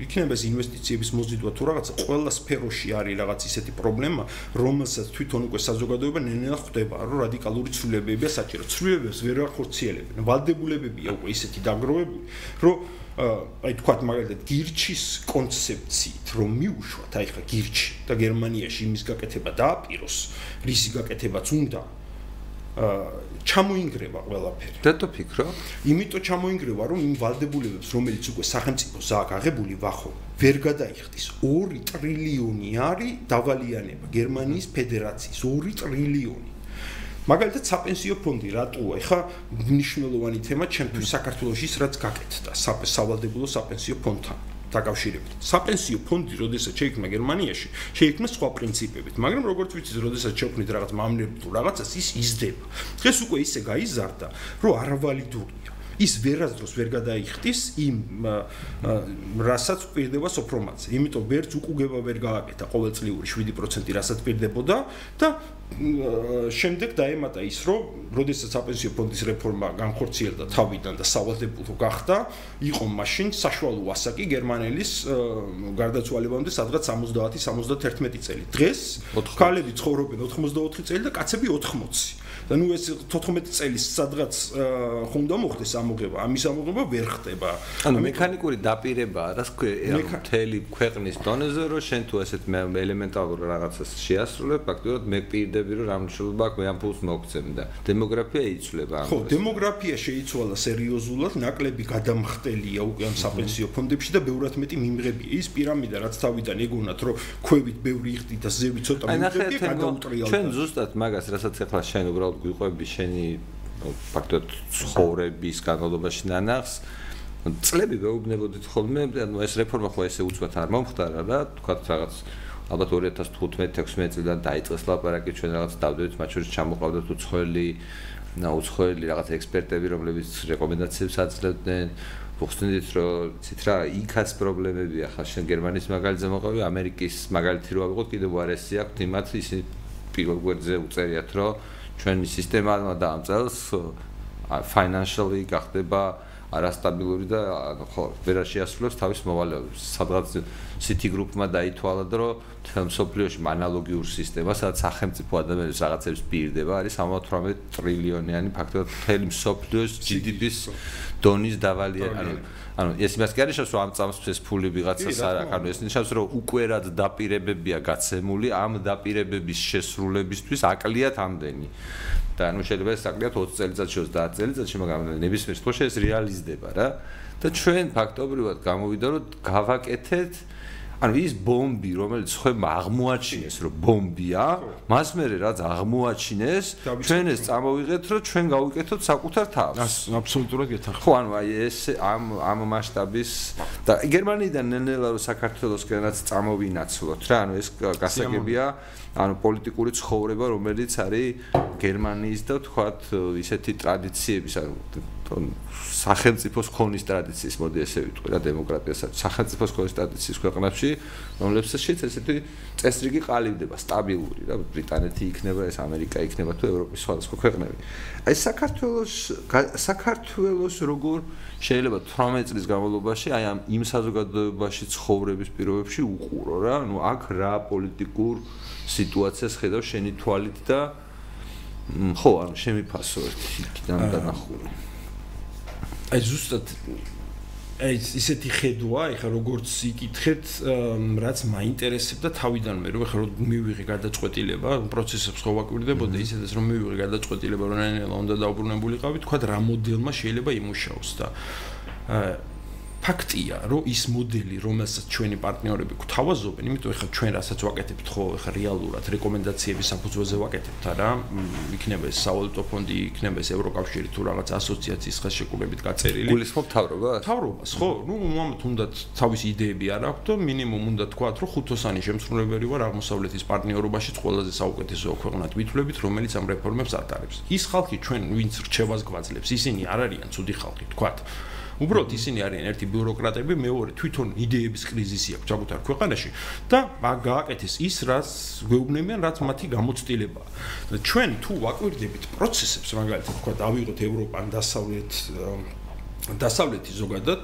იქნება ეს ინვესტიციების მოზიდვა თუ რაღაც ყველა სფეროში არის რაღაც ისეთი პრობლემა, რომელსაც თვითონ უკვე საზოგადოება ნენელა ხვდება, რომ რადიკალური ცვლილებებია საჭირო. ცვლილებებს ვერ ახორციელებენ. ვალდებულებებია უკვე ისეთი დაგროვებული, რომ აი თქვათ მაგალითად გირჩის კონცეფციით რომ მიუშვათ აი ხა გირჩი და გერმანიაში იმის გაკეთება დააპიროს, რისი გაკეთებაც უნდა ჩამოინგრევა ყველაფერი. და თუ ფიქრო? იმიტომ ჩამოინგრევა, რომ იმ ვალდებულებებს, რომელიც უკვე სახელმწიფოს აქვს აღებული ვახო, ვერ გადაიხდის. 2 ტრილიონი არის დავალიანება გერმანიის ფედერაციის 2 ტრილიონი. მაგალითად, საპენსიო ფონდი რატოა? ეხა მნიშვნელოვანი თემა ჩემთვის საქართველოსის რაც გაკეთდა სავალდებულო საპენსიო ფონდთან. დაკავშირებით. საპენსიო ფონდი, როდესაც შეიქმნა გერმანიაში, შეიქმნა სხვა პრინციპებით, მაგრამ როგორც ვიცით, როდესაც შექმნით რაღაც მამლებურ რაღაცას, ის იზრდება. დღეს უკვე ისე გაიზარდა, რომ არავალიდურია. ის ვერასდროს ვერ გადაიხდის იმ რასაც პირდება სოფრომატზე. იმიტომ ვერც უკუგება ვერ გააკეთა ყოველწლიური 7% რასაც პირდებოდა და შემდეგ დაემატა ის, რომ როდესაც საპენსიო ფონდის რეფორმა განხორციელდა თავიდან და სავალდებულო გახდა, იყო მაშინ საშუალო ასაკი გერმანელის გარდაცვალებამდე სადღაც 70-71 წელი. დღეს ქალები ცხოვრობენ 84 წელი და კაცები 80. და ნუ ეს 14 წელი სადღაც ხონდა მოხდეს ამოღება, ამის ამოღება ვერ ხდება. ანუ მექანიკური დაპირება რა თქვა, მთელი ქვეყნის დონეზე რომ შენ თუ ასეთ ელემენტარულ რაღაცას შეასრულებ, ფაქტობრივად მე პირდები რომ რამშულობა აქვს მე ამ ფულს მოგცემ და დემოგრაფია იცვლება ხო, დემოგრაფია შეიცვალა სერიოზულად, ნაკლები გადამხტელია უკვე ამ საპენსიო ფონდებში და ბევრად მეტი მიმღებია. ის პირამიდა რაც თავიდან ეგონათ რომ ქვევით ბევრი იხდი და ზევი ცოტა მიმღებია, გადაუტრიალდა. ჩვენ ზუსტად მაგას რასაც ახლა შენ უბრალოდ გვიყვები შენი ფაქტობრივად ცხოვრების განმავლობაში ნანახს. წლები ვეუბნებოდით ხოლმე ანუ ეს რეფორმა ხო ესე უცბად არ მომხდარა რა. თქვა რაღაც ალბათ 2015-16 წლიდან დაიწყეს ლაპარაკი ჩვენ რაღაც დავდებით მათ შორის ჩამოყავდათ უცხოელი და უცხოელი რაღაც ექსპერტები რომლებიც რეკომენდაციებს აძლევდნენ. ხსნით რომ ცით რა იქაც პრობლემებია. ხა შენ გერმანიის მაგალითზე მოყავი ამერიკის მაგალითი რო ავიღოთ კიდევ უარესი აქვს იმათ ისინი პირველ გვერდზე უწერიათ რომ ჩვენი სისტემა და ამ წელს financially გახდება არასტაბილური და ხო ვერ შეასრულებს თავის მოვალეობებს. სადღაც City Group-მა დაითვალა, რომ თელ სოფლიოში ანალოგიურ სისტემას, სადაც სახელმწიფო ადამიანებს რაღაცებს პირდება, არის 78 ტრილიონიანი ფაქტობრივად თელ სოფლიოს GDP-ის დონის დავალია, ანუ ეს იმას კი არის, რომ ამ წამს ეს ფული ვიღაცას არ აქვს, ანუ ეს ნიშნავს, რომ უკვე რაც დაპირებებია გაცემული, ამ დაპირებების შესრულებისთვის აკლიათ ამდენი. და ანუ შეიძლება ეს საკლიათ 20 წელიწადში 30 წელიწადში მაგრამ ნებისმიერ შემთხვევაში ეს რეალიზდება რა და ჩვენ ფაქტობრივად გამოვიდა რომ გავაკეთეთ ანუ ის ბომბი, რომელიც ხომ აღმოაჩინეს, რომ ბომბია, მას მერე რაც აღმოაჩინეს, ჩვენ ეს წამოვიღეთ, რომ ჩვენ გავიკეთოთ საკუთარ თავს. აბსოლუტურად გეთახმ. ხო, ანუ აი ეს ამ ამ მასშტაბის და გერმანიიდან ნელ-ნელა რომ საქართველოსკენაც წამოვინაცვლოთ რა, ანუ ეს გასაგებია, ანუ პოლიტიკური ცხოვრება, რომელიც არის გერმანიის და თქვათ ისეთი ტრადიციების, ანუ სახელმწიფოს ხონის ტრადიციის მოდი ესე ვიტყვი რა დემოკრატიასაც სახელმწიფოს ხონის ტრადიციის ქვეყნებში რომლებსაც ესეთი წესრიგი ყალიბდება სტაბილური რა ბრიტანეთი იქნება ეს ამერიკა იქნება თუ ევროპის სხვადასხვა ქვეყნები. აი საქართველოს საქართველოს როგორ შეიძლება 18 წლის განმავლობაში აი ამ იმ საზოგადოებაში ცხოვრების პირობებში უყურო რა ანუ აქ რა პოლიტიკურ სიტუაციას ხედავ შენი თვალით და ხო ანუ შემიფასო ერთი იქიდან დანახული. აი ზუსტად აი ისეთი ხედვა, ეხლა როგორც იკითხეთ, რაც მაინტერესებდა თავიდან მე, რომ ეხლა რომ მივიღე გადაწყვეტილება, პროცესებს ხო ვაკვირდებოდა ისედაც რომ მივიღე გადაწყვეტილება, რომ ნაინელა უნდა დაუბრუნებულიყავი, თქვა რა მოდელმა შეიძლება იმუშაოს და აა ფაქტია, რომ ის მოდელი, რომელსაც ჩვენი პარტნიორები გვთავაზობენ, იმიტომ ეხლა ჩვენ რასაც ვაკეთებთ ხო, ეხლა რეალურად რეკომენდაციების საფუძველზე ვაკეთებთ რა, იქნება ეს სავალუტო ფონდი, იქნება ეს ევროკავშირი თუ რაღაც ასოციაციის ხელშეკრულებით გაწერილი. გულისხმობ თავრობას? თავრობას, ხო, ნუ მომამთ უნდა თავისი იდეები არ აქვს და მინიმუმ უნდა თქვა, რომ ხუთოსანი შემსრულებელი ვარ აღმოსავლეთის პარტნიორობაში ყველაზე საუკეთესო ქვეყნად ვითვლებით, რომელიც ამ რეფორმებს ატარებს. ის ხალხი ჩვენ ვინც რჩევას გვაძლევს, ისინი არ არიან ცუდი ხალხი, თქვა. უბრალოდ ისინი არიან ერთი ბიუროკრატები, მეორე თვითონ იდეების კრიზისი აქვს საკუთარ ქვეყანაში და გააკეთეს ის, რაც გვეუბნებიან, რაც მათი გამოცდილება. და ჩვენ თუ ვაკვირდებით პროცესებს, მაგალითად, თქვა დავიღოთ ევროპან დასავლეთ დასავლეთი ზოგადად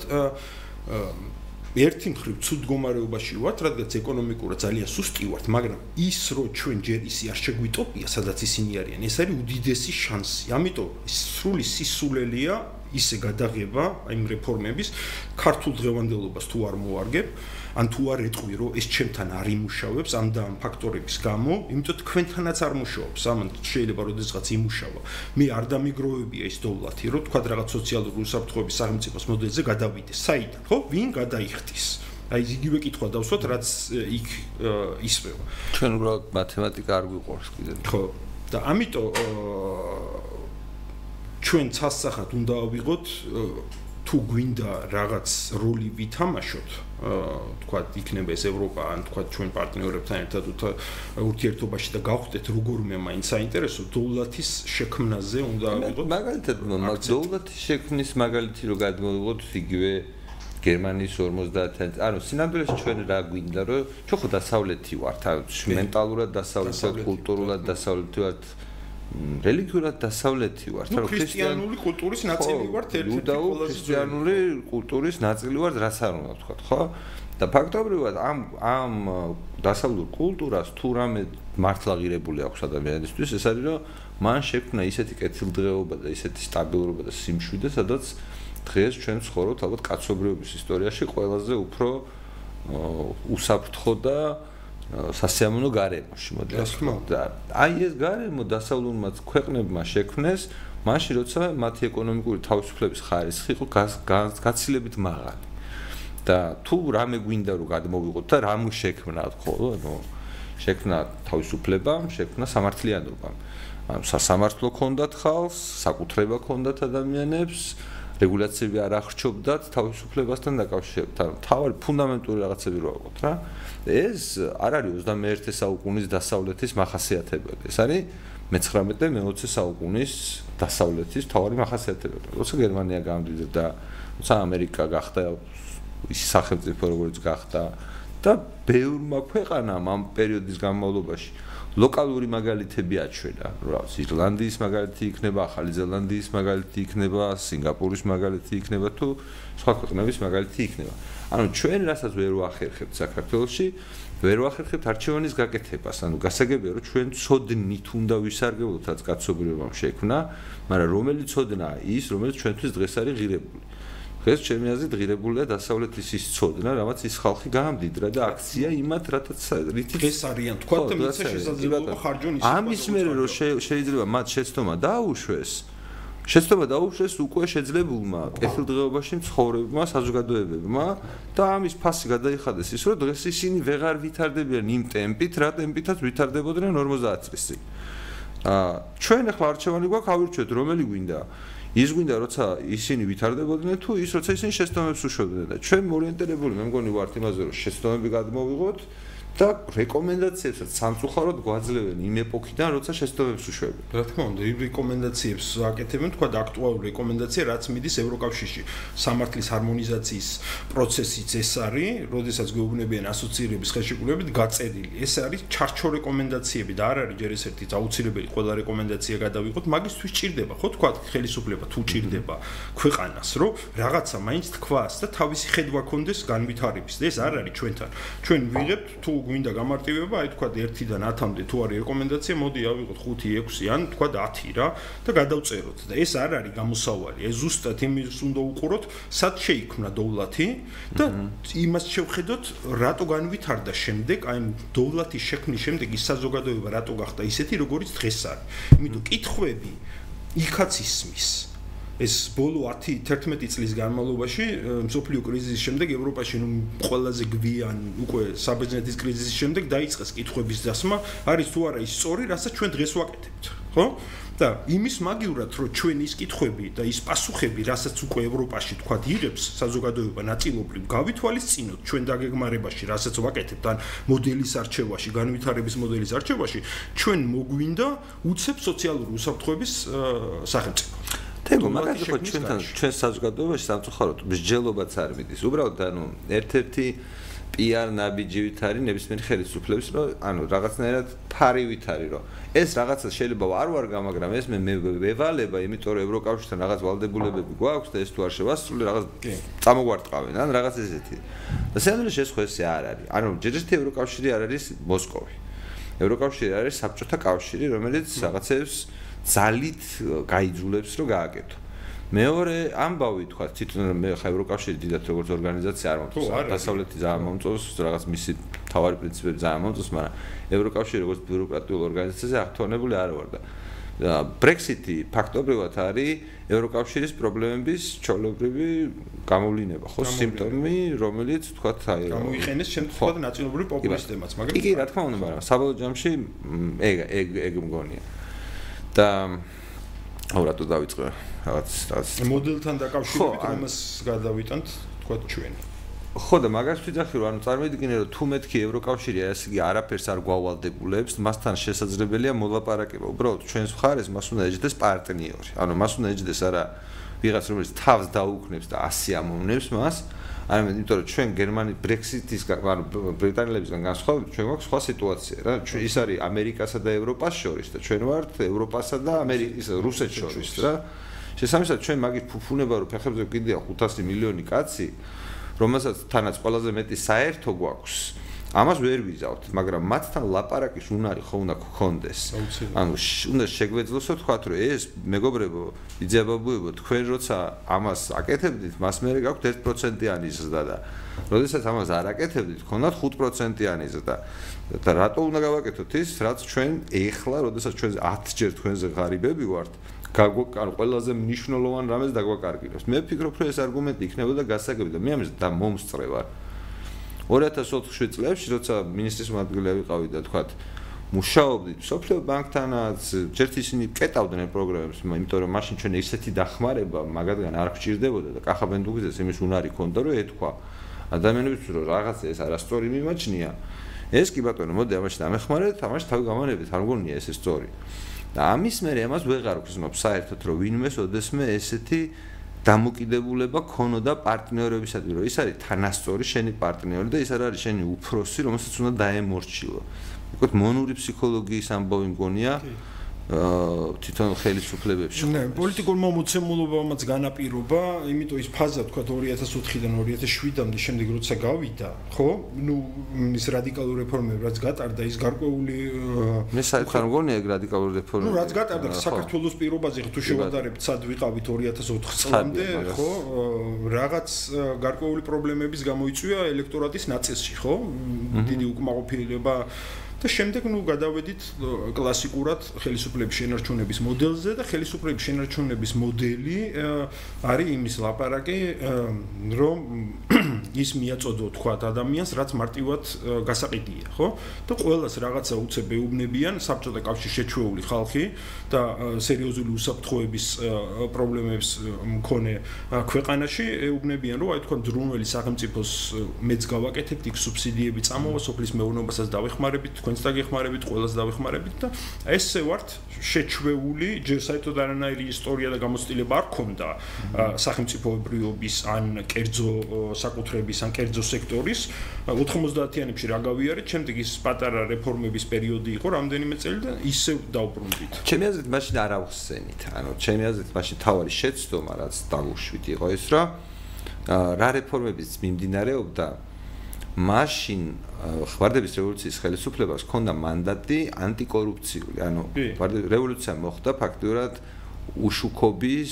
ერთი მხრივ ცუდ მდგომარეობაში ვართ, რადგან ეკონომიკურად ძალიან სუსტი ვართ, მაგრამ ის რო ჩვენ ჯერ ისი არ შეგვიტოპია, სადაც ისინი არიან, ეს არის უდიდესი შანსი. ამიტომ სრული სისულელია ისე გადაღება აი რეფორმების. ქართულ დღევანდელობას თუ არ მოარგებ ან თუ არ ეტყვი რომ ეს ჩემთან არ იმუშავებს ამ და ამ ფაქტორების გამო იმიტომ თქვენთანაც არ მუშაობს. ამან შეიძლება როდესღაც იმუშავა. მე არ დამიგროვებია ის დოვლათი რომ თქვა რაღაც სოციალური უსაფრთხოების სახელმწიფოს მოდელზე გადავიდე საიდან? ხო? ვინ გადაიხტის? აი იგივე კითხვა დავსვათ რაც იქ ისვევა. ჩვენ უბრალოდ მათემატიკა არ გვიყვარს კიდე ხო. და ამიტომ ჩვენ ცასახად უნდა ავიღოთ თუ გვინდა რაღაც როლი ვითამაშოთ თქვა იქნება ეს ევროპა ან თქვა ჩვენ პარტნიორებთან ერთად ურთიერთობაში და გავხდეთ როგორმე მაინც საინტერესო დოვლათის შექმნაზე უნდა ავიღოთ? მაგალითად დოვლათის შექმნის მაგალითი რო გადმოვიღოთ იგივე გერმანიის 50 ანუ სინამდვილეში ჩვენ რა გვინდა რომ ჩვენ ხო დასავლეთი ვართ მენტალურად დასავლეთი კულტურულად დასავლეთი ვართ რელიგიურად დასავლეთი ვართ, ანუ ქრისტიანული კულტურის ნაწილი ვართ, ერთ-ერთი ყველაზე ქრისტიანული კულტურის ნაწილი ვართ, რაც არ უნდა ვთქვა, ხო? და ფაქტობრივად ამ ამ დასავლურ კულტურას თუ რამე მართლა ღირებული აქვს ადამიანისთვის, ეს არის რომ მან შექმნა ისეთი კეთილდღეობა და ისეთი სტაბილურობა და სიმშვიდე, სადაც დღეს ჩვენ ცხოვრობთ ალბათ კაცობრიობის ისტორიაში ყველაზე უფრო უსაფრთხო და სასიამოვნო გარემოში მოდი და აი ეს გარემო დასავლურმა ქვეყნებმა შექმნეს მაშინ როცა მათი ეკონომიკური თავისუფლების ხარისხი იყო გაცილებით მაღალი. და თუ რამე გვინდა რომ გადმოვიყოთ და რამ შექმნა ხო ანუ შექმნა თავისუფლება შექმნა სამართლიანობა ანუ სასამართლო ქონდათ ხალხს საკუთრება ქონდათ ადამიანებს რეგულაციები არ ახრჩობდათ თავისუფლებასთან დაკავშირებით. ანუ თავი ფუნდამენტური რაღაცები რო აყოთ რა. ეს არ არის 21 საუკუნის დასავლეთის მახასიათებელი. ეს არის მე-19 და მე-20 საუკუნის დასავლეთის თავი მახასიათებელი. როცა გერმანია გამდიდრდა, როცა ამერიკა გახდა ის სახელმწიფო როგორც გახდა და ბევრმა ქვეყანამ ამ პერიოდის განმავლობაში ლოკალური მაგალითები აჩვენა. რა ვიცი, ირლანდიის მაგალითი იქნება, ახალი ზელანდიის მაგალითი იქნება, სინგაპურის მაგალითი იქნება თუ სხვა ქვეყნების მაგალითი იქნება. ანუ ჩვენ რასაც ვერ ვახერხებთ საქართველოში, ვერ ვახერხებთ არჩევანის გაკეთებას. ანუ გასაგებია რომ ჩვენ ცოდნით უნდა ვისარგებლოთ რაც კაცობრიობამ შექმნა, მაგრამ რომელი ცოდნაა ის, რომელიც ჩვენთვის დღეს არის ღირებული. დღეს ჩემი აზრით ღირებულია დასავლეთის ის ცოდნა, რამაც ის ხალხი გაამდიდრა და აქცია იმათ, რათაც რითი დღეს არიან. თქვა და მიცე შესაძლებლობა ხარჯონ ის. ამის მერე რომ შეიძლება მათ შეცდომა დაუშვეს შეცდომა დაუშვეს უკვე შეძლებულმა კეთილდღეობაში ცხოვრებმა საზოგადოებებმა და ამის ფასი გადაიხადეს. ის რომ დღეს ისინი ვეღარ ვითარდებიან იმ ტემპით რა ტემპითაც ვითარდებოდნენ 50 წლის წინ აა ჩვენ ახლა არჩევანი გვაქვს ავირჩიოთ რომელი გვინდა ის გვინდა როცა ისინი ვითარდებოდნენ თუ ის როცა ისინი შეცდომებს უშვებდნენ და ჩვენ მორიენტირებული მე მგონი ვართ იმაზე რომ შეცდომები გადმოვიღოთ და რეკომენდაციებსაც სამწუხაროდ გვაძლევენ იმ ეპოქიდან, როცა შეცდომებს უშვებენ. რა თქმა უნდა, იმ რეკომენდაციებს აკეთებენ, თქვა და აქტუალური რეკომენდაცია, რაც მიდის ევროკავშირში. სამართლის ჰარმონიზაციის პროცესიც ეს არის, როდესაც გვეუბნებიან ასოცირების ხელშეკრულებით გაწერილი. ეს არის ჩარჩო რეკომენდაციები და არ არის ჯერ ესეთი აუცილებელი ყველა რეკომენდაცია გადავიღოთ, მაგისთვის ჭირდება, ხო თქვა, ხელისუფლება თუ ჭირდება ქვეყანას, რომ რაღაცა მაინც თქვას და თავისი ხედვა კონდეს განვითარების. ეს არ არის ჩვენთან. ჩვენ ვიღებთ თუ გვინდა გამარტივება, აი თქვა 1-დან 10-მდე თუ არის რეკომენდაცია, მოდი ავიღოთ 5, 6 ან თქვა 10 რა და გადავწეროთ. და ეს არ არის გამოსავალი. ეს ზუსტად იმის უნდა უყუროთ, სად შეიქმნა დოვლათი და იმას შევხედოთ, რატო განვითარდა შემდეგ, აი დოვლათის შექმნის შემდეგ ის საზოგადოება რატო გახდა ისეთი, როგორიც დღეს არის. იმიტომ კითხვები იქაც ისმის. ეს ბოლო 10-11 წლის განმავლობაში მსოფლიო კრიზისის შემდეგ ევროპაში ნუ ყველაზე გვიან უკვე საბერძნეთის კრიზისის შემდეგ დაიწყეს კითხვების დასმა არის თუ არა ის სწორი რასაც ჩვენ დღეს ვაკეთებთ ხო? და იმის მაგივრად რომ ჩვენ ის კითხვები და ის პასუხები რასაც უკვე ევროპაში თქვა იღებს საზოგადოება ნაწილობრივ გავითვალისწინოთ ჩვენ დაგეგმარებაში რასაც ვაკეთებთ ან მოდელის არჩევაში განვითარების მოდელის არჩევაში ჩვენ მოგვინდა უცებ სოციალური უსაფრთხოების სახელმწიფო თემო მაგალითად ხო ჩვენთან ჩვენ საზოგადოებაში სამწუხაროდ მსჯელობაც არ მიდის. უბრალოდ ანუ ერთ-ერთი PR ნაბიჯივით არის ნებისმიერი ხელისუფლების რომ ანუ რაღაცნაირად ფარივით არის რომ ეს რაღაცა შეიძლება არ ვარგა მაგრამ ეს მე მევალება იმიტომ რომ ევროკავშირთან რაღაც ვალდებულებები გვაქვს და ეს თუ არ შევასრულე რაღაც წამოგვარტყავენ ან რაღაც ესეთი. და სანდროშ ეს ხო ესე არ არის. ანუ ჯერჯერობით ევროკავშირი არ არის მოსკოვი. ევროკავშირი არის საბჭოთა კავშირი რომელიც რაღაცებს ძალით გაიძულებს რომ გააკეთო. მეორე ამბავი თქვა თვითონ მე ხა ევროკავშირი დიდად როგორც ორგანიზაცია არ მომწონს. დასავლეთი ძალიან მომწონს რაღაც მისი თავარი პრინციპები ძალიან მომწონს მაგრამ ევროკავშირი როგორც ბიუროკრატიული ორგანიზაცია აღთვალებული არ ვარ და ბრექსიტი ფაქტობრივად არის ევროკავშირის პრობლემების ჩოლობრივი გამოვლინება ხო? სიმპტომი რომელიც თქვა აი გამოიყენეს შემთხვევით ნაციონალური პოპულისტებმაც მაგრამ კი რა თქმა უნდა მაგრამ საბოლოო ჯამში ეგ ეგ ეგ მგონია და აუ რატო დავიწყე. რაღაც რაღაც. მოდელთან დაკავშირებით ამას გადავიტანთ თქვა ჩვენ ხო და მაგას ვიძახი რომ ანუ წარმოიდგინე რომ თუ მეთქი ევროკავშირი ასე იგი არაფერს არ გვავალდებულებს მასთან შესაძლებელია მოლაპარაკება. უბრალოდ ჩვენს მხარეს მას უნდა ეჯდეს პარტნიორი. ანუ მას უნდა ეჯდეს არა ვიღაც რომელიც თავს დაუქნებს და ასე ამოვნებს მას არამედ იმიტომ რომ ჩვენ გერმანი ბრექსიტის ანუ ბრიტანელებისგან განსხვავებით ჩვენ გვაქვს სხვა სიტუაცია რა. ის არის ამერიკასა და ევროპას შორის და ჩვენ ვართ ევროპასა და ამერიკის რუსეთს შორის რა. შესაბამისად ჩვენ მაგის ფუფუნება რომ ფეხებზე კიდია 500 მილიონი კაცი რომელსაც თანაც ყველაზე მეტი საერთო გვაქვს ამას ვერ ვიზავთ, მაგრამ მათთან ლაპარაკის უნარი ხო უნდა გქონდეს. ანუ უნდა შეგვეძლოსო თქვა რომ ეს მეგობრებო, იძებაბუებო, თქვენ როცა ამას აკეთებდით, მას მე გაქვთ 1%-იანი ზრდა და როდესაც ამას არ აკეთებდით, გქონდათ 5%-იანი ზრდა. და რატო უნდა გავაკეთოთ ის, რაც ჩვენ ეხლა, როდესაც ჩვენ 10 ჯერ თქვენზე ღარიბები ვართ, გაგვაკარ ყველაზე მნიშვნელოვან რამეს დაგვაკარგილებს. მე ვფიქრობ, რომ ეს არგუმენტი იქნებოდა გასაგები და მე ამის და მომსწრე ვარ. 2004 წლებში როცა მინისტრის მოადგილე ვიყავი და თქვათ მუშაობდი სოფლიო ბანკთანაც ჯერთ ისინი კეტავდნენ პროგრამებს იმიტომ რომ მაშინ ჩვენ ისეთი დახმარება მაგადგან არ გჭირდებოდა და კახაბენდუგიზეს იმის უნარი ქონდა რომ ეთქვა. ადამიანებს რომ რაღაცა ეს არასწორი მიმაჩნია. ეს კი ბატონო მოდი ამაში დამეხმარეთ ამაში თავი გამანებით არ მგონია ეს სწორი. და ამის მერე ამას ვეღარ ვგრძნობ საერთოდ რომ ვინმეს ოდესმე ესეთი დამოკიდებულება ქონოდა პარტნიორებისადმი, რომ ის არის თანასწორი შენი პარტნიორი და ის არ არის შენი უფროსი, რომელსაც უნდა დაემორჩილო. უკეთ მონური ფსიქოლოგიის ამბავი მგონია. თვითონ ხელისუფლებებში. ნე, პოლიტიკურ მომოცემულობამაც განაპირობა, იმიტომ ის ფაზა თქვა 2004-დან 2007-მდე შემდეგ როცა გავიდა, ხო? ნუ ის რადიკალური რეფორმები რაც გატარდა, ის გარკვეული მე საერთოდ არ მგონია ეგ რადიკალური რეფორმები. ნუ რაც გატარდა საქართველოს პირობაზე თუ შევადარებთ, სად ვიყავით 2004 წლამდე, ხო? რაღაც გარკვეული პრობლემების გამოიწვია ელექტორატის ნაწილში, ხო? დიდი უკმაყოფილება და შემდეგ ნუ გადავედით კლასიკურად ხელისუფლების შენარჩუნების მოდელზე და ხელისუფლების შენარჩუნების მოდელი არის იმის ლაპარაკი რომ ის მიაწოდო თქვა ადამიანს რაც მარტივად გასაყიდია ხო? და ყოველას რაღაცა უცებ ეუბნებიან საბჭოთა კავშირში შეჩვეული ხალხი და სერიოზული უსაფრთხოების პრობლემებს მქონე ქვეყანაში ეუბნებიან რომ აი თქვა დრუნველი სახელმწიფოს მეც გავაკეთებთ იქ სუბსიდიები წამოვა სოფლის მეურნეობასაც დავეხმარებით თქვენს დაგეხმარებით ყველას დავეხმარებით და ესე ვართ შეჩვეული ჯერ საერთოდ არანაირი ისტორია და გამოცდილება არ ქონდა სახელმწიფოებრიობის ან კერძო საკუთრების ან კერძო სექტორის. 90-იანებში რა გავიარეთ? შემდეგ ის პატარა რეფორმების პერიოდი იყო რამდენიმე წელი და ისევ დაუბრუნდით. ჩემი აზრით მაშინ არ ავხსენით. ანუ ჩემი აზრით მაშინ თავარი შეცდომა რაც დაგუშვით იყო ის რომ რა რეფორმებიც მიმდინარეობდა მაშინ ხვარდების რევოლუციის ხელისუფლებას ჰქონდა მანდატი ანტიკორუფციული. ანუ რევოლუცია მოხდა ფაქტურად უშუქობის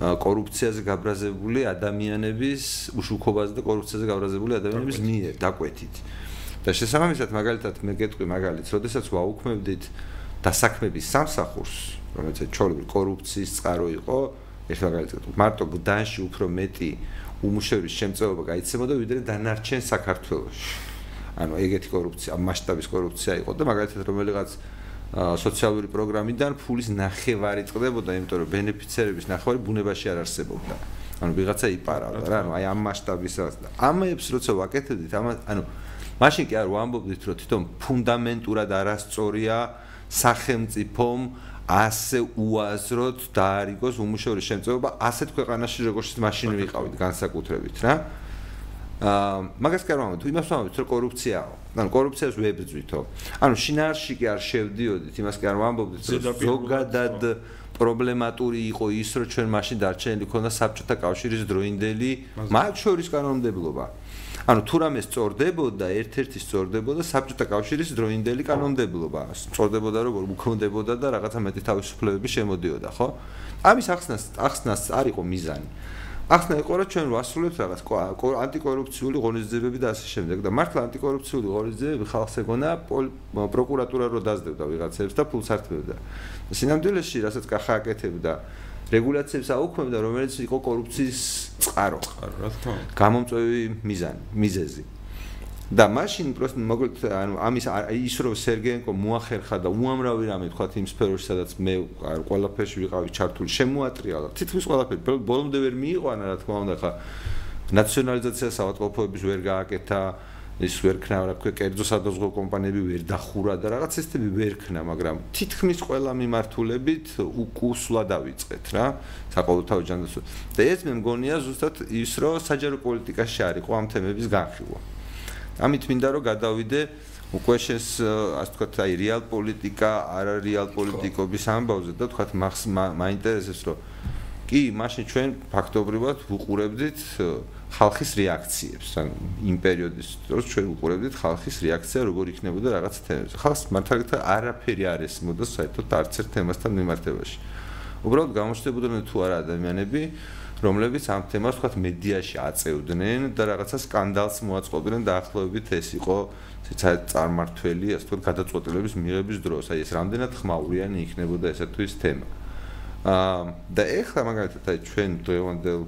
კორუფციაზე გაბრაზებული ადამიანების უშუქობაზე და კორუფციაზე გაბრაზებული ადამიანების მიერ დაკვეთით. და შესაბამისად მაგალითად მე გეტყვი მაგალითს, როდესაც ვაუქმებდით დასაქმების სამსახურს, რომელიც ჩოლები კორუფციის წყარო იყო, ეს მაგალითად მარტო ბუდანში უფრო მეტი უმუშევრობის შემწეობა გაიცემოდა ვიდრე დანარჩენ საქართველოში. ანუ ეგეთი კორუფცია, მასშტაბის კორუფცია იყო და მაგალითად რომელიღაც სოციალური პროგრამიდან ფულის ნახევარი წდებოდა, იმიტომ რომ ბენეფიცერების ნახევარი ბუნებაში არ არსებობდა. ანუ ვიღაცა იპარავდა რა, ანუ აი ამ მასშტაბის რა. ამებს როცა ვაკეთებდით, ამ ანუ მაშინ კი არ ვამბობდით, რომ თვითონ ფუნდამენტურად არასწორია სახელმწიფომ ასე უაზროდ დაარიგოს უმუშევრობის შემწეობა. ასეთ ქვეყანაში როგორც მაშინ ვიყავით განსაკუთრებით რა. აა მაგას კი არ ვამბობთ იმას ვამბობთ რომ კორუფციაო. ანუ კორუფციას ვებძვითო. ანუ შინაარსში კი არ შევდიოდით იმას კი არ ვამბობთ რომ ზოგადად პრობლემატური იყო ის რომ ჩვენ მაშინ დარჩენილი ქონდა საბჭოთა კავშირის დროინდელი მათ შორის კანონმდებლობა ანუ თუ რამე სწორდებოდა, ერთ-ერთი სწორდებოდა საბჭოთა კავშირის დროინდელი კანონმდებლობა. სწორდებოდა როგორ უქმდებოდა და რაღაცა მეტი თავისუფლებები შემოდიოდა, ხო? ამის ახსნას ახსნას არ იყო მიზანი. ახსნა იყო რომ ჩვენ ვასრულებთ რაღაც ანტიკორუფციული ღონისძიებები და ასე შემდეგ და მართლა ანტიკორუფციული ღონისძიებები ხალხს ეგონა პროკურატურა რო დაძდებდა ვიღაცებს და ფულს ართმევდა. სინამდვილეში რასაც კახა აკეთებდა რეგულაციებს აუქმებდა, რომელიც იყო კორუფციის წყარო. რა თქმა უნდა. გამომწვევი მიზანი, მიზეზი. და მაშინ პროსტ მოკლედ ანუ ამის ის რომ სერგეენკო მოახერხა და უამრავი რამე თქვა იმ სფეროში სადაც მე ყველაფერში ვიყავი ჩართული შემოატრიალა თითქმის ყველაფერი ბოლომდე ვერ მიიყვანა რა თქმა უნდა ხა ნაციონალიზაცია საავადმყოფოების ვერ გააკეთა ის ვერ ქნა რა თქვა კერძო სადაზღვო კომპანიები ვერ დახურა და რაღაც ესეთები ვერ ქნა მაგრამ თითქმის ყველა მიმართულებით უკუსლა დავიწყეთ რა საყოველთაო ჯანდაცვა და ეს მე მგონია ზუსტად ის რომ საჯარო პოლიტიკაში არისო ამ თემების განხილვა. ამით მინდა რომ გადავიდე უკვე შეს ასე თქვა აი რეალ პოლიტიკა არა რეალ პოლიტიკობის ამბავზე და თქვა მაინტერესებს რომ კი მაშინ ჩვენ ფაქტობრივად ვუყურებდით ხალხის რეაქციებს, ან იმ პერიოდის დროს ჩვენ უყურებდით ხალხის რეაქცია როგორ იქნებოდა რაღაც თემებზე. ხალხს მართალია არაფერი არ ესმოდა საერთოდ არც ერთ თემასთან მიმართებაში. უბრალოდ გამოჩნდებოდნენ თუ არა ადამიანები, რომლებიც ამ თემას თქვათ მედიაში აწევდნენ და რაღაცა სკანდალს მოაწყობდნენ დაახლოებით ეს იყო საერთოდ წარმართველი, ასე თქვათ გადაწყვეტილების მიღების დროს. აი ეს რამდენად ხმაურიანი იქნებოდა ესა თუ ის თემა. აა და ეხლა მაგალითად აი ჩვენ დღევანდელ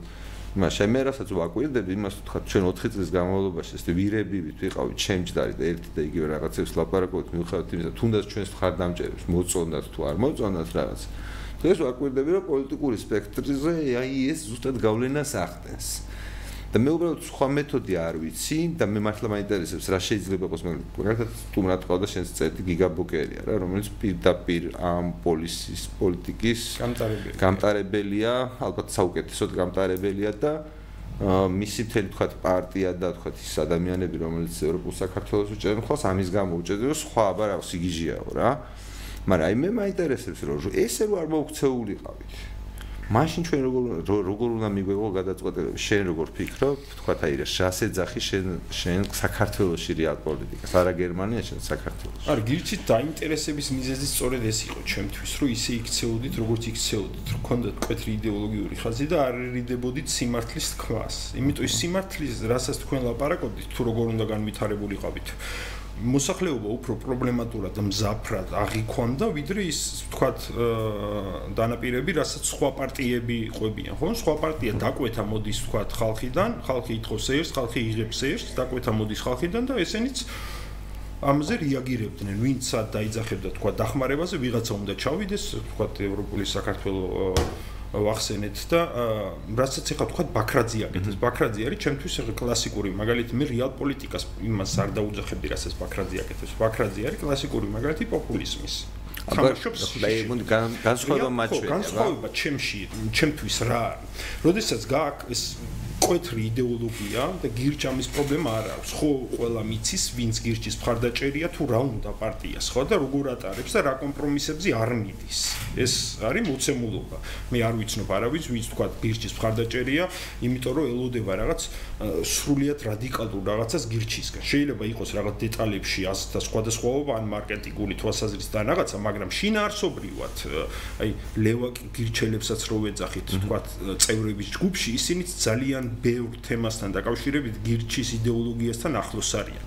მაშინ მე რასაც ვაკვირდები იმას თქვა ჩვენ 4 წლის განმავლობაში ეს ვირები ვიყავით ჩემჯდარი და ერთი და იგივე რაღაცებს ლაპარაკობთ მიუხედავად იმისა თუნდაც ჩვენს ხარდამჭერებს მოწონდათ თუ არ მოწონდათ რაღაც. დღეს ვაკვირდები რომ პოლიტიკური სპექტრზე აი ეს ზუსტად გავლენას ახდენს და მე უბრალოდ სხვა მეთოდი არ ვიცი და მე მართლა მაინტერესებს რა შეიძლება იყოს მაგალითად სტუმრად ყავდა შენს წერტი გიგაბოკერია რა რომელიც პირდაპირ ამ პოლისის პოლიტიკის გამტარებელია. გამტარებელია ალბათ საუკეთესოდ გამტარებელია და მისი მთელი თქვა პარტია და თქვა ის ადამიანები რომელიც ევროპულ საქართველოს უჭერენ ხოლმე ამის გამო უჭერენ რომ სხვა აბა რა სიგიჟიაო რა. მაგრამ აი მე მაინტერესებს რომ ესე რო არ მოუქცეულიყავით მაშინ ჩვენ როგორ როგორ უნდა მიგვეღო გადაწყვეტილება? შენ როგორ ფიქრობ? თქვა აი რა შასეძახი შენ შენ საქართველოსი რეალ პოლიტიკას. არა გერმანიაში შენ საქართველოში არა გირჩით დაინტერესების მიზეზი სწორედ ეს იყო ჩემთვის რომ ისე იქცეოდით როგორც იქცეოდით რომ ქონდათ კვეთრი იდეოლოგიური ხაზი და არ ერიდებოდით სიმართლის თქმას. იმიტომ ის სიმართლის რასაც თქვენ ლაპარაკობთ თუ როგორ უნდა განვითარებულიყავით მოსახლეობა უფრო პრობლემატურად მზაფრად აღიქვამდა, ვიდრე ის თქვათ დანაპირები, რასაც სხვა პარტიები ყვებიან, ხო? სხვა პარტია დაკვეთა მოდის თქვათ ხალხიდან, ხალხი ითხოვს ერს, ხალხი იღებს ერს, დაკვეთა მოდის ხალხიდან და ესენიც ამაზე რეაგირებდნენ, ვინც დაიძახებდა თქვა დახმარებაზე, ვიღაცა უნდა ჩავიდეს, თქვა ევროპული საქართველოს ვახსენეთ და რასაც ეხა თქვა ბაქრაძე აკეთებს. ბაქრაძე არის ჩემთვის ახლა კლასიკური მაგალითი, მე რეალ პოლიტიკას იმას არ დაუძახებდი, რასაც ბაქრაძე აკეთებს. ბაქრაძე არის კლასიკური მაგალითი პოპულიზმის. თამაშობს და იმუნ განსხვავება მაჩვენია. განსხვავება ჩემში, ჩემთვის რა არის? როდესაც გააკ ეს მკვეთრი იდეოლოგია და გირჩამის პრობლემა არ აქვს. ხო, ყველა მიცის, ვინც გირჩის მხარდაჭერია თუ რა უნდა პარტიას, ხო და როგორ ატარებს და რა კომპრომისებზე არ მიდის. ეს არის მოცემულობა. მე არ ვიცნობ არავის, ვინც თქვა გირჩის მხარდაჭერია, იმიტომ რომ ელოდება რაღაც სრულიად რადიკალურ რაღაცას გირჩისგან. შეიძლება იყოს რაღაც დეტალებში ას და სხვადასხვაობა ან მარკეტინგული თვალსაზრისით ან რაღაცა, მაგრამ შინაარსობრივად აი ლევა გირჩელებსაც რო ვეძახით, თქვა წევრების ჯგუფში, ისინიც ძალიან ბევრ თემასთან დაკავშირებით გირჩის იდეოლოგიასთან ახლოს არიან.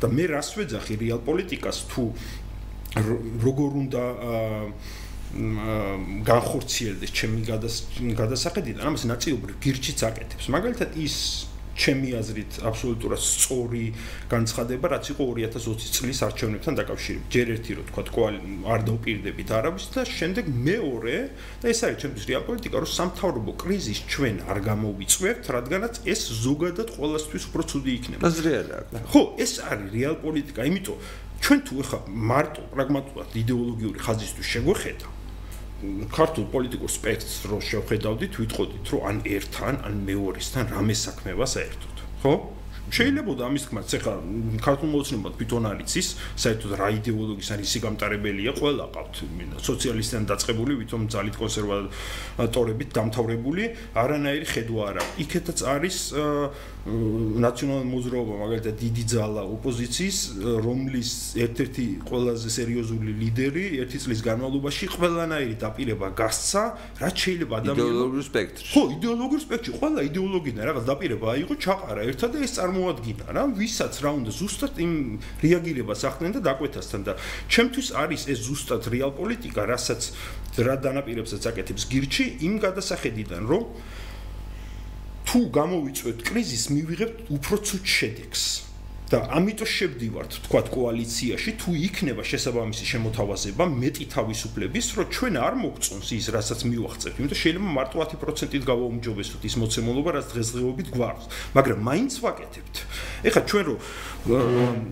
და მე რას ვეძახი რეალ პოლიტიკას თუ როგორ უნდა განხორციელდეს ჩემი გადასახედიდან, ამას ნაწილობრივ გირჩიც აკეთებს. მაგალითად ის ჩემი აზრით აბსოლუტურად სწორი განცხადება, რაც იყო 2020 წლის არჩევნებთან დაკავშირებით. ჯერ ერთი რო თქვა არ დაუპირდებით არავის და შემდეგ მეორე და ეს არის ჩემთვის რეალ პოლიტიკა, რომ სამთავრობო კრიზის ჩვენ არ გამოვიწვევთ, რადგანაც ეს ზოგადად ყოველასთვის უფრო ცუდი იქნება. აზრია რა. ხო, ეს არის რეალ პოლიტიკა, იმიტომ ჩვენ თუ ეხა მარტო პრაგმატულად იდეოლოგიური ხაზისთვის შეგვეხედა ქართულ პოლიტიკურ სპექტრს რო შევხედავდით, ვიტყოდით, რომ ან ერთთან, ან მეორესთან რამე საქმეა საერთოდ, ხო? შეიძლება ამის თქმაც ეხლა ქართულ მოცნებად თვითონ არის ის საერთოდ რა იდეოლოგიის არის სიგამტარებელია ყველა ყავთ სოციალისტიდან დაწყებული თვითონ ძალით კონსერვატორებით დამთავრებული არანაირი ხედვა არა იქეთაც არის ნაციონალურ მოძრაობა მაგალითად დიდი ძალა ოპოზიციის რომლის ერთ-ერთი ყველაზე სერიოზული ლიდერი ერთი წლის განმავლობაში ყველანაირი დაპირება გასცა რაც შეიძლება ადამიანის იდეოლოგიურ სპექტრში. ხო იდეოლოგიურ სპექტრში. ყველა იდეოლოგიდან რაღაც დაპირება აიღო ჩაყარა ერთად და ეს წარმოადგინა რა ვისაც რა უნდა ზუსტად იმ რეაგირებას ახდენენ და დაკვეთასთან და ჩემთვის არის ეს ზუსტად რეალ პოლიტიკა რასაც რა დანაპირებსაც აკეთებს გირჩი იმ გადასახედიდან რომ თუ გამოვიწვევთ კრიზისს, მივიღებთ უფრო ცუდ შედეგს. და ამიტომ შევდივართ, თქვათ კოალიციაში, თუ იქნება შესაბამისი შემოთავაზება მეტი თავისუფლების, რომ ჩვენ არ მოგწონს ის, რასაც მივახცევთ, იმიტომ შეიძლება მარტო 10%-ით გავაუმჯობესოთ ის მოცემულობა, რაც დღესდღეობით გვაქვს, მაგრამ მაინც ვაკეთებთ. ეხლა ჩვენ რო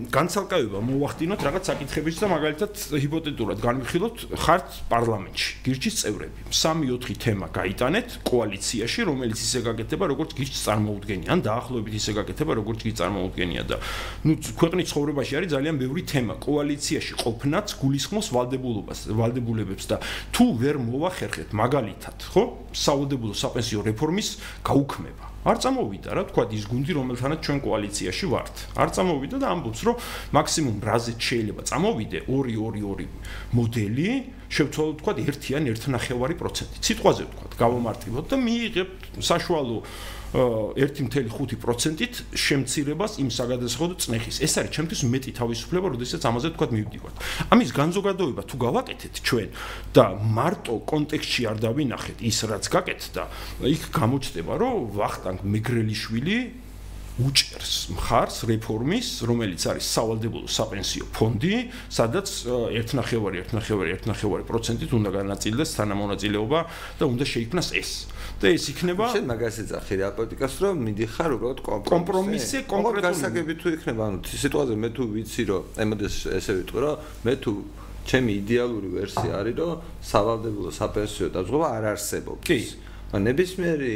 განცალკევება მოვახდინოთ რაღაც საკითხების და მაგალითად ჰიპოთეტურად განვიხილოთ ხართ პარლამენტში, გირჩის წევრები. 3-4 თემა გაიტანეთ კოალიციაში, რომელიც ისე გაკეთება, როგორც გირჩს წარმოუდგენია, ან დაახლოებით ისე გაკეთება, როგორც გირჩს წარმოუდგენია და ну ქვეყნის ცხოვრებაში არის ძალიან ბევრი თემა. კოალიციაში ყოფნაც გულისხმობს ვალდებულობას ვალდებულებებს და თუ ვერ მოვახერხეთ მაგალითად ხო სავალდებულო საპენსიო რეფორმის გაუქმება. არ წამოვიდა რა თქვა ის გუნდი რომელთანაც ჩვენ კოალიციაში ვართ. არ წამოვიდა და ამბობს რომ მაქსიმუმ რაზეც შეიძლება წამოვიდე 2-2-2 მოდელი შევცვალოთ თქვა 1 ან 1.5% სიტყვაზე თქვა გავამარტივოთ და მიიღებთ საშუალო 1.5%-ით შემცირებას იმ საგადასახადო წნეხის. ეს არის ჩემთვის მეტი თავისუფლება, როდესაც ამაზე თქვა მივდივართ. ამის განზოგადოება თუ გავაკეთეთ ჩვენ და მარტო კონტექსტში არ დავინახეთ ის რაც გაკეთდა, იქ გამოჩნდება, რომ ვახტანგ მეგრელიშვილი უჭერს მხარს რეფორმის, რომელიც არის სავალდებულო საპენსიო ფონდი, სადაც 1.5-ი, 1.5-ი, 1.5-ი პროცენტით უნდა განაწილდეს თანამონაწილეობა და უნდა შეიქმნას ეს. და ეს იქნება შენ მაგას ეძახი რა პოლიტიკას რომ მიდიხარ უბრალოდ კომპრომისი კონკრეტული გასაგები თუ იქნება ანუ სიტუაცია მე თუ ვიცი რომ ემოდეს ესე ვიტყვი რომ მე თუ ჩემი იდეალური ვერსია არის რომ სავალდებულო საპენსიო დაზღვევა არ არსებობს. კი. ან ნებისმიერი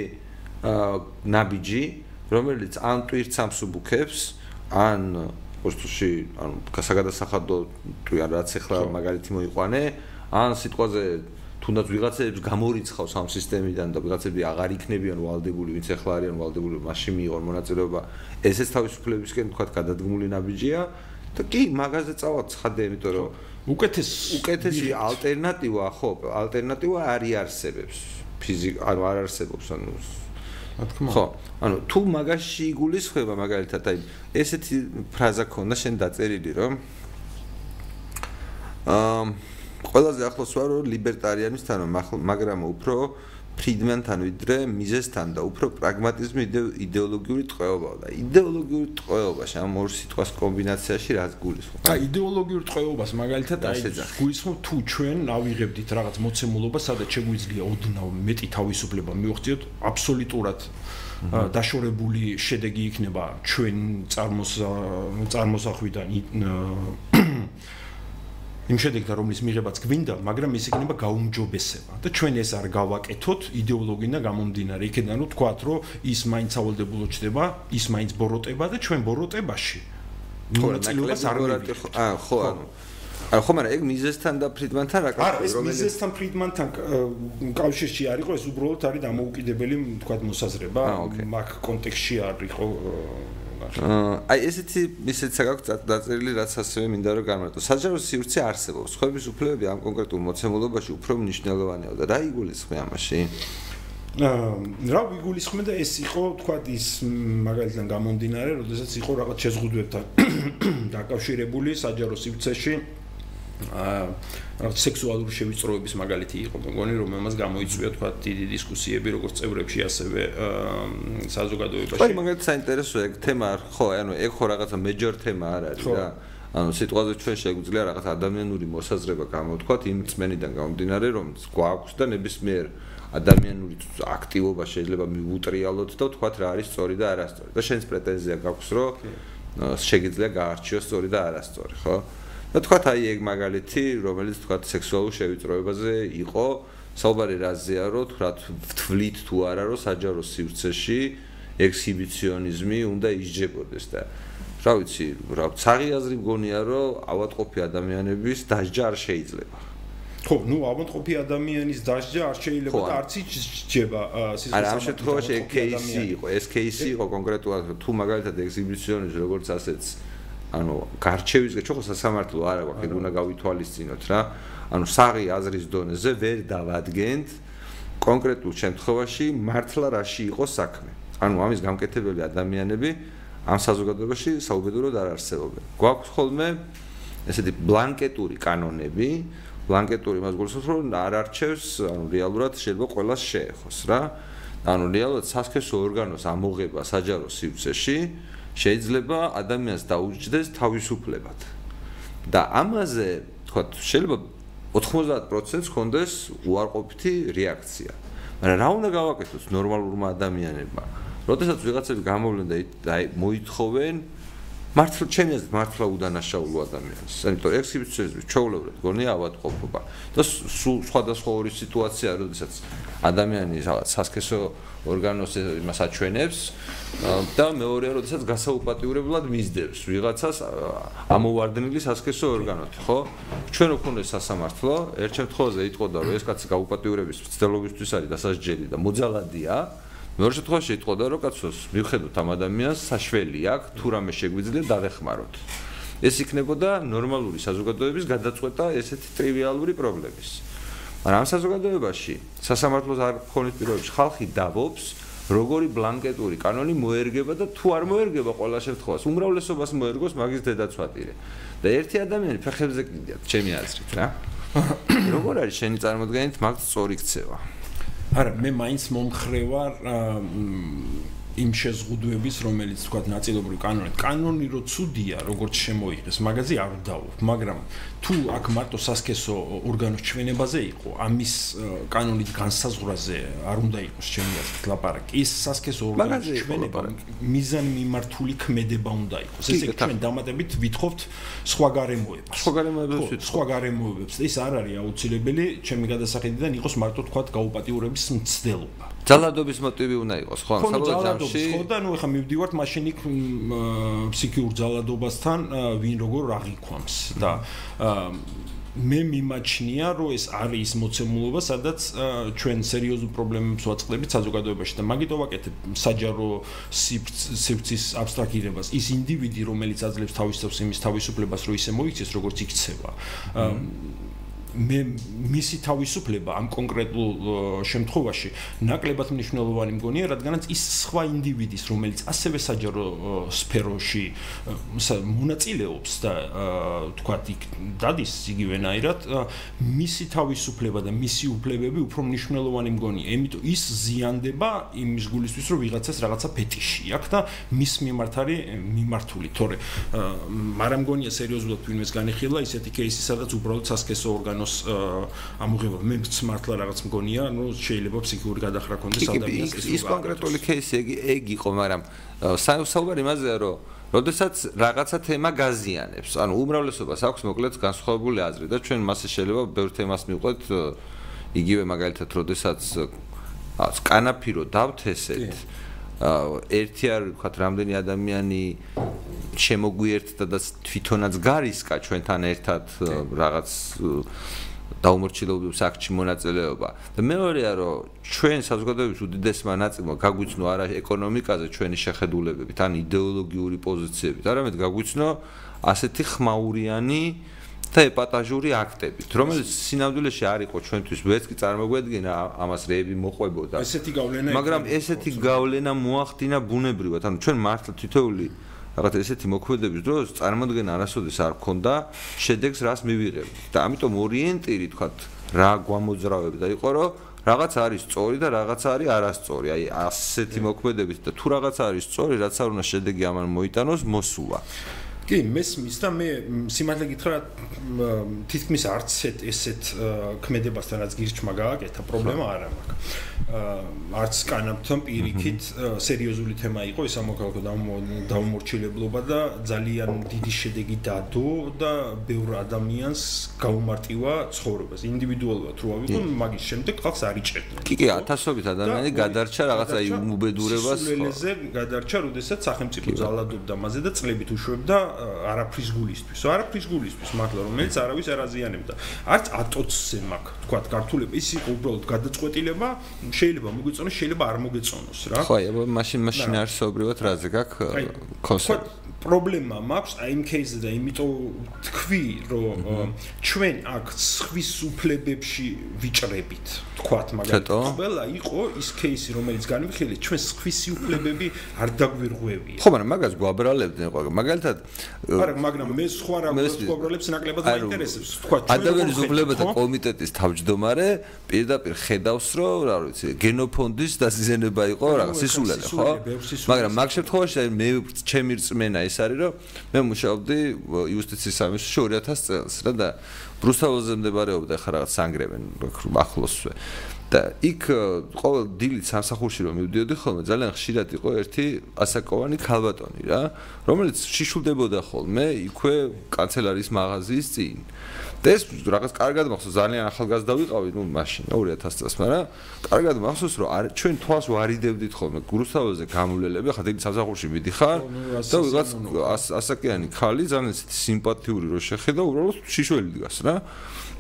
ნაბიჯი რომელიც ან ტვირთს ამსუბუქებს ან პოსტში ანუ გასაგადასახადო თუ რაც ახლა მაგალითი მოიყვანე ან სიტყვაზე თუნდაც ვიღაცებს გამორიცხავს ამ სისტემიდან და ვიღაცები აღარ იქნებიან ვალდებული, ვინც ახლა არიან ვალდებული, მაშინ მიიღონ მონაწილეობა. ესეც თავისუფლებისკენ თქვა გადადგმული ნაბიჯია და კი მაგაზე წავალ ცხადე, იმიტომ რომ უკეთეს უკეთესი ალტერნატივა, ხო, ალტერნატივა არის არსებობს. ფიზიკ, ანუ არ არსებობს, ანუ რა თქმა უნდა. ხო, ანუ თუ მაგაში იგულისხმება მაგალითად აი ესეთი ფრაზა ქონდა შენ დაწერილი რომ აა ყველაზე ახლოს ვარ ლიბერტარიანისთან მაგრამ უფრო ფრიდმენთან ვიდრე მიზესთან და უფრო პრაგმატიზმი იდეოლოგიური ტყვეობაა და იდეოლოგიური ტყვეობაში ამ ორ სიტყვას კომბინაციაში რაც გულისხმობს. აი იდეოლოგიური ტყვეობას მაგალითად აი გულისხმობ თუ ჩვენ ავიღებდით რაღაც მოცემულობა, სადაც შეგვიძლია ოდნავ მეტი თავისუფლება მივხვდეთ, აბსოლუტურად დაშორებული შედეგი იქნება ჩვენ წარმოსახვიდან იმ შედეგთან რომლის მიღებაც გვინდა, მაგრამ ეს იქნება გაუმჯობესება და ჩვენ ეს არ გავაკეთოთ იდეოლოგინა გამომდინარე. იქიდან რომ თქვათ, რომ ის მაინც ავალდებულო ჩდება, ის მაინც ბოროტება და ჩვენ ბოროტებაში მონაწილეობას არ მივიღებთ. აა ხო, ანუ არა ხო მაგრამ ეგ მიზესთან და ფრიდმანთან რა კავშირი რომელიც ეს მიზესთან ფრიდმანთან კავშირში არ იყო ეს უბრალოდ არის დამოუკიდებელი თქვა მოსაზრება მაგ კონტექსში არ იყო აი ესეთი ისეთ საკაკ დაწერილი რაც ასევე მინდა რომ გამარტო საჯარო სივრცე არსებობს. ხოების უფლებები ამ კონკრეტულ მოცემულობაში უფრო მნიშვნელოვანია და რა იგულისხმე ამაში? რა ვიგულისხმე და ეს იყო თქვა ის მაგალითად გამომდინარე როდესაც იყო რაღაც შეზღუდვებთან დაკავშირებული საჯარო სივრცეში აა სექსუალური შევიწროების მაგალითი იყო მგონი რომ ამას გამოიწვია თქვა დიდი დისკუსიები როგორც წევრებში ასევე საზოგადოებაში. ხო მაგალითად საინტერესოა ეგ თემა ხო ანუ ეგ ხო რაღაცა მეჯორ თემა არ არის რა. ანუ სიტყვაზე ჩვენ შეგვიძლია რაღაც ადამიანური მოსაზრება გამოვთქვათ იმ წმენიდან გამომდინარე რომ გვაქვს და ნებისმიერ ადამიანური აქტივობა შეიძლება მიუტრიალოთ და ვთქვათ რა არის სწორი და არასწორი. და შენს პრეტენზია გაქვს რომ შეიძლება გაარჩიოს სწორი და არასწორი, ხო? და თქვათ აი ეგ მაგალითი, რომელიც თქვათ სექსუალურ შევიწროებაზე იყო, საუბარი რაზეა, რომ თქვათ თვლით თუ არა, რომ საჯარო სივრცეში ექსჰიბიციონიზმი უნდა ისჯებოდეს და რა ვიცი, რა ცაღი აზრი მგონია, რომ ავადმყოფი ადამიანების დასჯა არ შეიძლება. ხო, ნუ ავადმყოფი ადამიანის დასჯა არ შეიძლება და არც იჯება სიზმის. არა, ამ შემთხვევაში ეს кейსი იყო, ეს кейსი იყო კონკრეტულად თუ მაგალითად ექსჰიბიციონიზმი როგორც ასეც ანუ გარჩევისგან ჩვენ ხო სასამართლო არა გვაქვს, ეგ უნდა გავითვალისწინოთ რა. ანუ საღი აზრის დონეზე ვერ დავადგენთ კონკრეტულ შემთხვევაში მართლა რაში იყო საქმე. ანუ ამის გამკეთებელი ადამიანები ამ საზოგადოებაში საუბედუროდ არ არსებობენ. გვაქვს ხოლმე ესეთი ბლანკეტური კანონები, ბლანკეტური მას გულისხმობს, რომ არ არჩევს, ანუ რეალურად შეიძლება ყოველას შეეხოს რა. ანუ რეალურად სასქესო ორგანოს ამოღება საჯარო სივრცეში შეიძლება ადამიანს დაუჯდეს თავისუფლებად. და ამაზე, თქვა, შეიძლება 90%-ს ხონდეს უარყოფითი რეაქცია. მაგრამ რა უნდა გავაკეთოს ნორმალურმა ადამიანებმა? როდესაც ვიღაცები გამოვლენ და მოითხოვენ მართლა ჩემი აზრით მართლა უდანაშაულო ადამიანს. ამიტომ ექსპერტიზმის ჩაოლევრად გონია ავადმყოფობა და სულ სხვადასხვა ორი სიტუაცია, როდესაც ადამიანი რაღაც სასქესო ორგანოს იმას აჩვენებს და მეორეა, როდესაც გასაუპატიურებლად მისდევს ვიღაცას ამოვარდნილი სასქესო ორგანოთი, ხო? ჩვენ ვქონდეს სასამართლო, ერთ შემთხვევაში იტყოდა, რომ ეს კაცი გაუპატიურების ცდელობისთვის არის დასაჯელი და მოძალადია. მეორე შემთხვევაში იტყოდა, რომ კაცოს მივხედოთ ამ ადამიანს საშველი აქვს, თუ რამე შეგვიძლია დაგეხმაროთ. ეს იქნებოდა ნორმალური საზოგადოების გადაწყვეტა ესეთი ტრივიალური პრობლემის. მაგრამ ამ საზოგადოებაში სასამართლოს არ ქონის პირობებში ხალხი დავობს როგორი ბლანკეტური კანონი მოერგება და თუ არ მოერგება ყველა შემთხვევაში უმრავლესობას მოერგოს მაგის დედაცვატირე და ერთი ადამიანი ფეხებზე კიდია ჩემი აზრით რა როგორ არის შენი წარმოდგენით მაგ სწორი ქცევა არა მე მაინც მომხრევარ იმ შეზღუდვების, რომელიც თქვა ნაწილობრივ კანონით, კანონი რო ცუდია, როგორც შემოიღეს, მაგაზე არ დავობ, მაგრამ თუ აქ მარტო სასქესო ორგანოს ჩვენებაზე იყო, ამის კანონის განსაზღვრაზე არ უნდა იყოს ჩემი აზრით ლაპარაკი. ის სასქესო ორგანოს ჩვენება მიზან მიმართული ქმედება უნდა იყოს. ესე იგი ჩვენ დამატებით ვითხოვთ სხვა გარემოებას. სხვა გარემოებებს ვითხოვთ. სხვა გარემოებებს. ეს არ არის აუცილებელი ჩემი გადასახედიდან იყოს მარტო თქვა გაუპატიურების მცდელობა. ძალადობის მოტივი უნდა იყოს, ხო? საბოლოო ჯამში. ხო და ნუ ეხა მივდივართ მაშინ იქ ფსიქიურ ძალადობასთან ვინ როგორ აღიქვამს და მე მიმაჩნია, რომ ეს არის მოცემულობა, სადაც ჩვენ სერიოზულ პრობლემებს ვაწყდებით საზოგადოებაში და მაგით ვაკეთებ საჯარო სივრცის აბსტრაქტირებას. ის ინდივიდი, რომელიც აძლევს თავისუფლებას იმის თავისუფლებას, რომ ისე მოიქცეს, როგორც იქცევა. მე მისი თავისუფლება ამ კონკრეტულ შემთხვევაში ნაკლებად მნიშვნელოვანი მგონია, რადგანაც ის სხვა ინდივიდის, რომელიც ასევე საჯარო სფეროში მონაწილეობს და თქვა იქ დადის იგივენაირად, მისი თავისუფლება და მისი უფლებები უფრო მნიშვნელოვანი მგონია. იმიტომ ის ზიანდება იმის გულისთვის, რომ ვიღაცას რაღაცა ფეტიში აქვს და მის მიმართ არის მიმართული. თორე არა მგონია სერიოზულად ვინმეს განიხილა ისეთი кейსი, სადაც უბრალოდ სასქესო ორგანო ურანოს ამოღებამ მე მართლა რაღაც მგონია, ну შეიძლება ფსიქიკური გადახრა კონდეს ადამიანს. ის კონკრეტული кейსი ეგ ეგ იყო, მაგრამ საუბარი იმაზეა, რომ როდესაც რაღაცა თემა გაზიანებს, ანუ უმრავლესობას აქვს მოკლედ განსხვავებული აზრი და ჩვენ მასე შეიძლება ბევრ თემას მივყვეთ იგივე მაგალითად, როდესაც კანაფი რო დავთესეთ, ერთი არ ვქოთ რამდენი ადამიანი შემოგვიერთდა და თვითონაც გარისკა ჩვენთან ერთად რაღაც დაუმორჩილებლობის აქტში მონაწილეობა. და მეორეა რომ ჩვენ საზოგადოების უდიდესმა ნაწილმა გაგვიცნო არა ეკონომიკაზე ჩვენი შეხედულებებით ან იდეოლოგიური პოზიციებით არამედ გაგვიცნო ასეთი ხმაურიანი და ეპატაჟური აქტებით, რომელიც სინამდვილეში არ იყო ჩვენთვის ვერც კი წარმოგვედგენა ამას რეები მოყვებოდა. ესეთი გავლენა მაგრამ ესეთი გავლენა მოახდინა ბუნებრივად, ანუ ჩვენ მართლა თითოეული რაღაც ესეთი მოქმედების დროს წარმოდგენა არასოდეს არ ქონდა შედეგს რას მივიღებთ. და ამიტომ ორიენტირი თქვა რა გვამოძრავებდა იყო რომ რაღაც არის სწორი და რაღაც არის არასწორი. აი ასეთი მოქმედებით და თუ რაღაც არის სწორი, რაც არ უნდა შედეგი ამან მოიტანოს, მოსულა. კი, მესმის და მე სიმართლე გითხრა თითქმის არც ესეთ ესეთ ქმედებასთან რაც გირჩმა გააკეთა, პრობლემა არ აქვს. არც კანაფთან პირიქით სერიოზული თემა იყო ეს ამოქალაქო დაუმორჩილებლობა და ძალიან დიდი შედეგი დადო და ბევრ ადამიანს გაუმარტივა ცხოვრებას ინდივიდუალურად რო ავიღო მაგის შემდეგ ხალხს არიჭერდნენ კი კი ათასობით ადამიანი გადარჩა რაღაცა უბედურებას სულელეზე გადარჩა როდესაც სახელმწიფო ძალადობდა მასზე და წლებით უშვებდა არაფრის გულისთვის არაფრის გულისთვის მართლა რომელიც არავის არ აზიანებდა არც ატოცზე მაქვს თქვა ქართულები ის იყო უბრალოდ გადაწყვეტილება შეიძლება მოგვიწონოს, შეიძლება არ მოგეწონოს რა. ხო, აი, მაშინ მაშინ არსობრივად რაზე გაქვს კონსეპტი. პრობლემა მაქვს აი იმ кейსზე და იმიტომ თქვი რომ ჩვენ აქ სხვის უფლებებში ვიჭრებით თქვათ მაგალითად ყველა იყო ის кейსი რომელიც განვიხილეთ ჩვენ სხვისი უფლებები არ დაგვირღვევია. ხო მაგრამ მაგას გვაბრალებდნენ მაგალითად არა მაგრამ მე სხვა რა გვაბრალებს ნაკლებად მაინტერესებს. თქვა ადამიანის უფლებათა კომიტეტის თავმჯდომარე პირდაპირ ხედავს რომ რა ვიცი გენოფონდის დაზიზნება იყო რაღაც სისულელე ხო? მაგრამ მაგ შემთხვევაში მე ჩემი რწმენა ეს ის არის რომ მე მუშაობდი იუსტიციის სამინისტროში 2000 წელს რა და ბრუსელზე მდებარეობდა ხა რაღაც სანგრევენ ახლოსვე და იქ ყოველ დილით სამსახურში რომ მივდიოდი ხოლმე ძალიან ხშირად იყო ერთი ასაკოვანი ქალბატონი რა რომელიც შიშულდებოდა ხოლმე იქვე კანცელარიის მაღაზიის წინ და ეს რაღაც კარგად მახსოვს ძალიან ახალგაზრდა ვიყავი ნუ მაშინ 2000 წელს მაგრამ კარგად მახსოვს რომ არ ჩვენ თვალს ვარიდებდით ხოლმე გურუსთავაზე გამულელები ხა დილით სამსახურში მიდიხარ და ვიღაც ასაკიანი ხალი ძალიან სიმპათიური რო შეხედა უბრალოდ შიშველი დგას რა.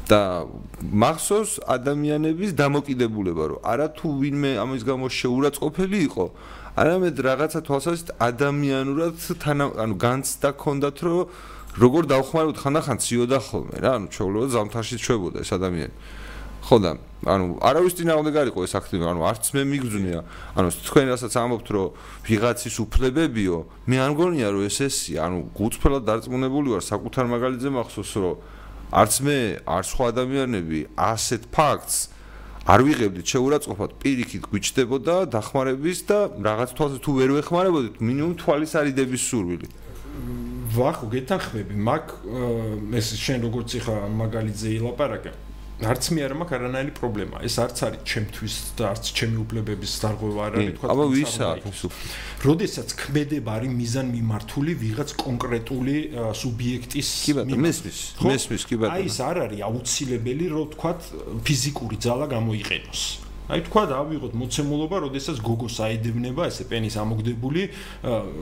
და მახსოვს ადამიანების დამოკიდებულება რომ არა თუ ვინმე ამის გამო შეურაცხყოფელი იყო არამედ რაღაცა თვალსაზრისით ადამიანურად თან ანუ განცდა ქონდათ რომ როგორ დავხმარებოდ ხანდახან ციოდა ხოლმე რა? ანუ ჩაულოდა ზამთარში ჩვებოდა ეს ადამიანი. ხო და ანუ არავის წინააღმდეგ არ იყო ეს აქტივი ანუ არც მე მიგძვნია ანუ თქვენ რასაც ამბობთ რომ ვიღაცის უფლებებიო მე არ მგონია რომ ეს ესია. ანუ გუწფელად დარწმუნებული ვარ საკუთარ მაგალითზე მახსოვს რომ არც მე არც სხვა ადამიანები ასეთ ფაქტს არ ვიღებდით. შეურაცხყოფად პირიქით გვიჩდებოდა დახმარების და რაღაც თვალს თუ ვერ ვეხმარებოდით მინიმუმ თვალის არიდების სურვილი ვახო გეთანხმები. მაგ ეს შენ როგორც იხა მაგალითზე ილაპარაკე. არც მე არ მაქვს არანაირი პრობლემა. ეს არც არის ჩემთვის და არც ჩემი უფლებების დარღვევა არ არის თქვა აბა ვისა როდესაც ქმედება არის მიზან მიმართული ვიღაც კონკრეტული სუბიექტის მესმის მესმის კი ბატონო. აი ეს არ არის აუცილებელი რომ თქვა ფიზიკური ძალა გამოიყენოს აი თქვა და ავიღოთ მოცემულობა, როდესაც გოგოს აედევნება ესე პენის ამოგდებული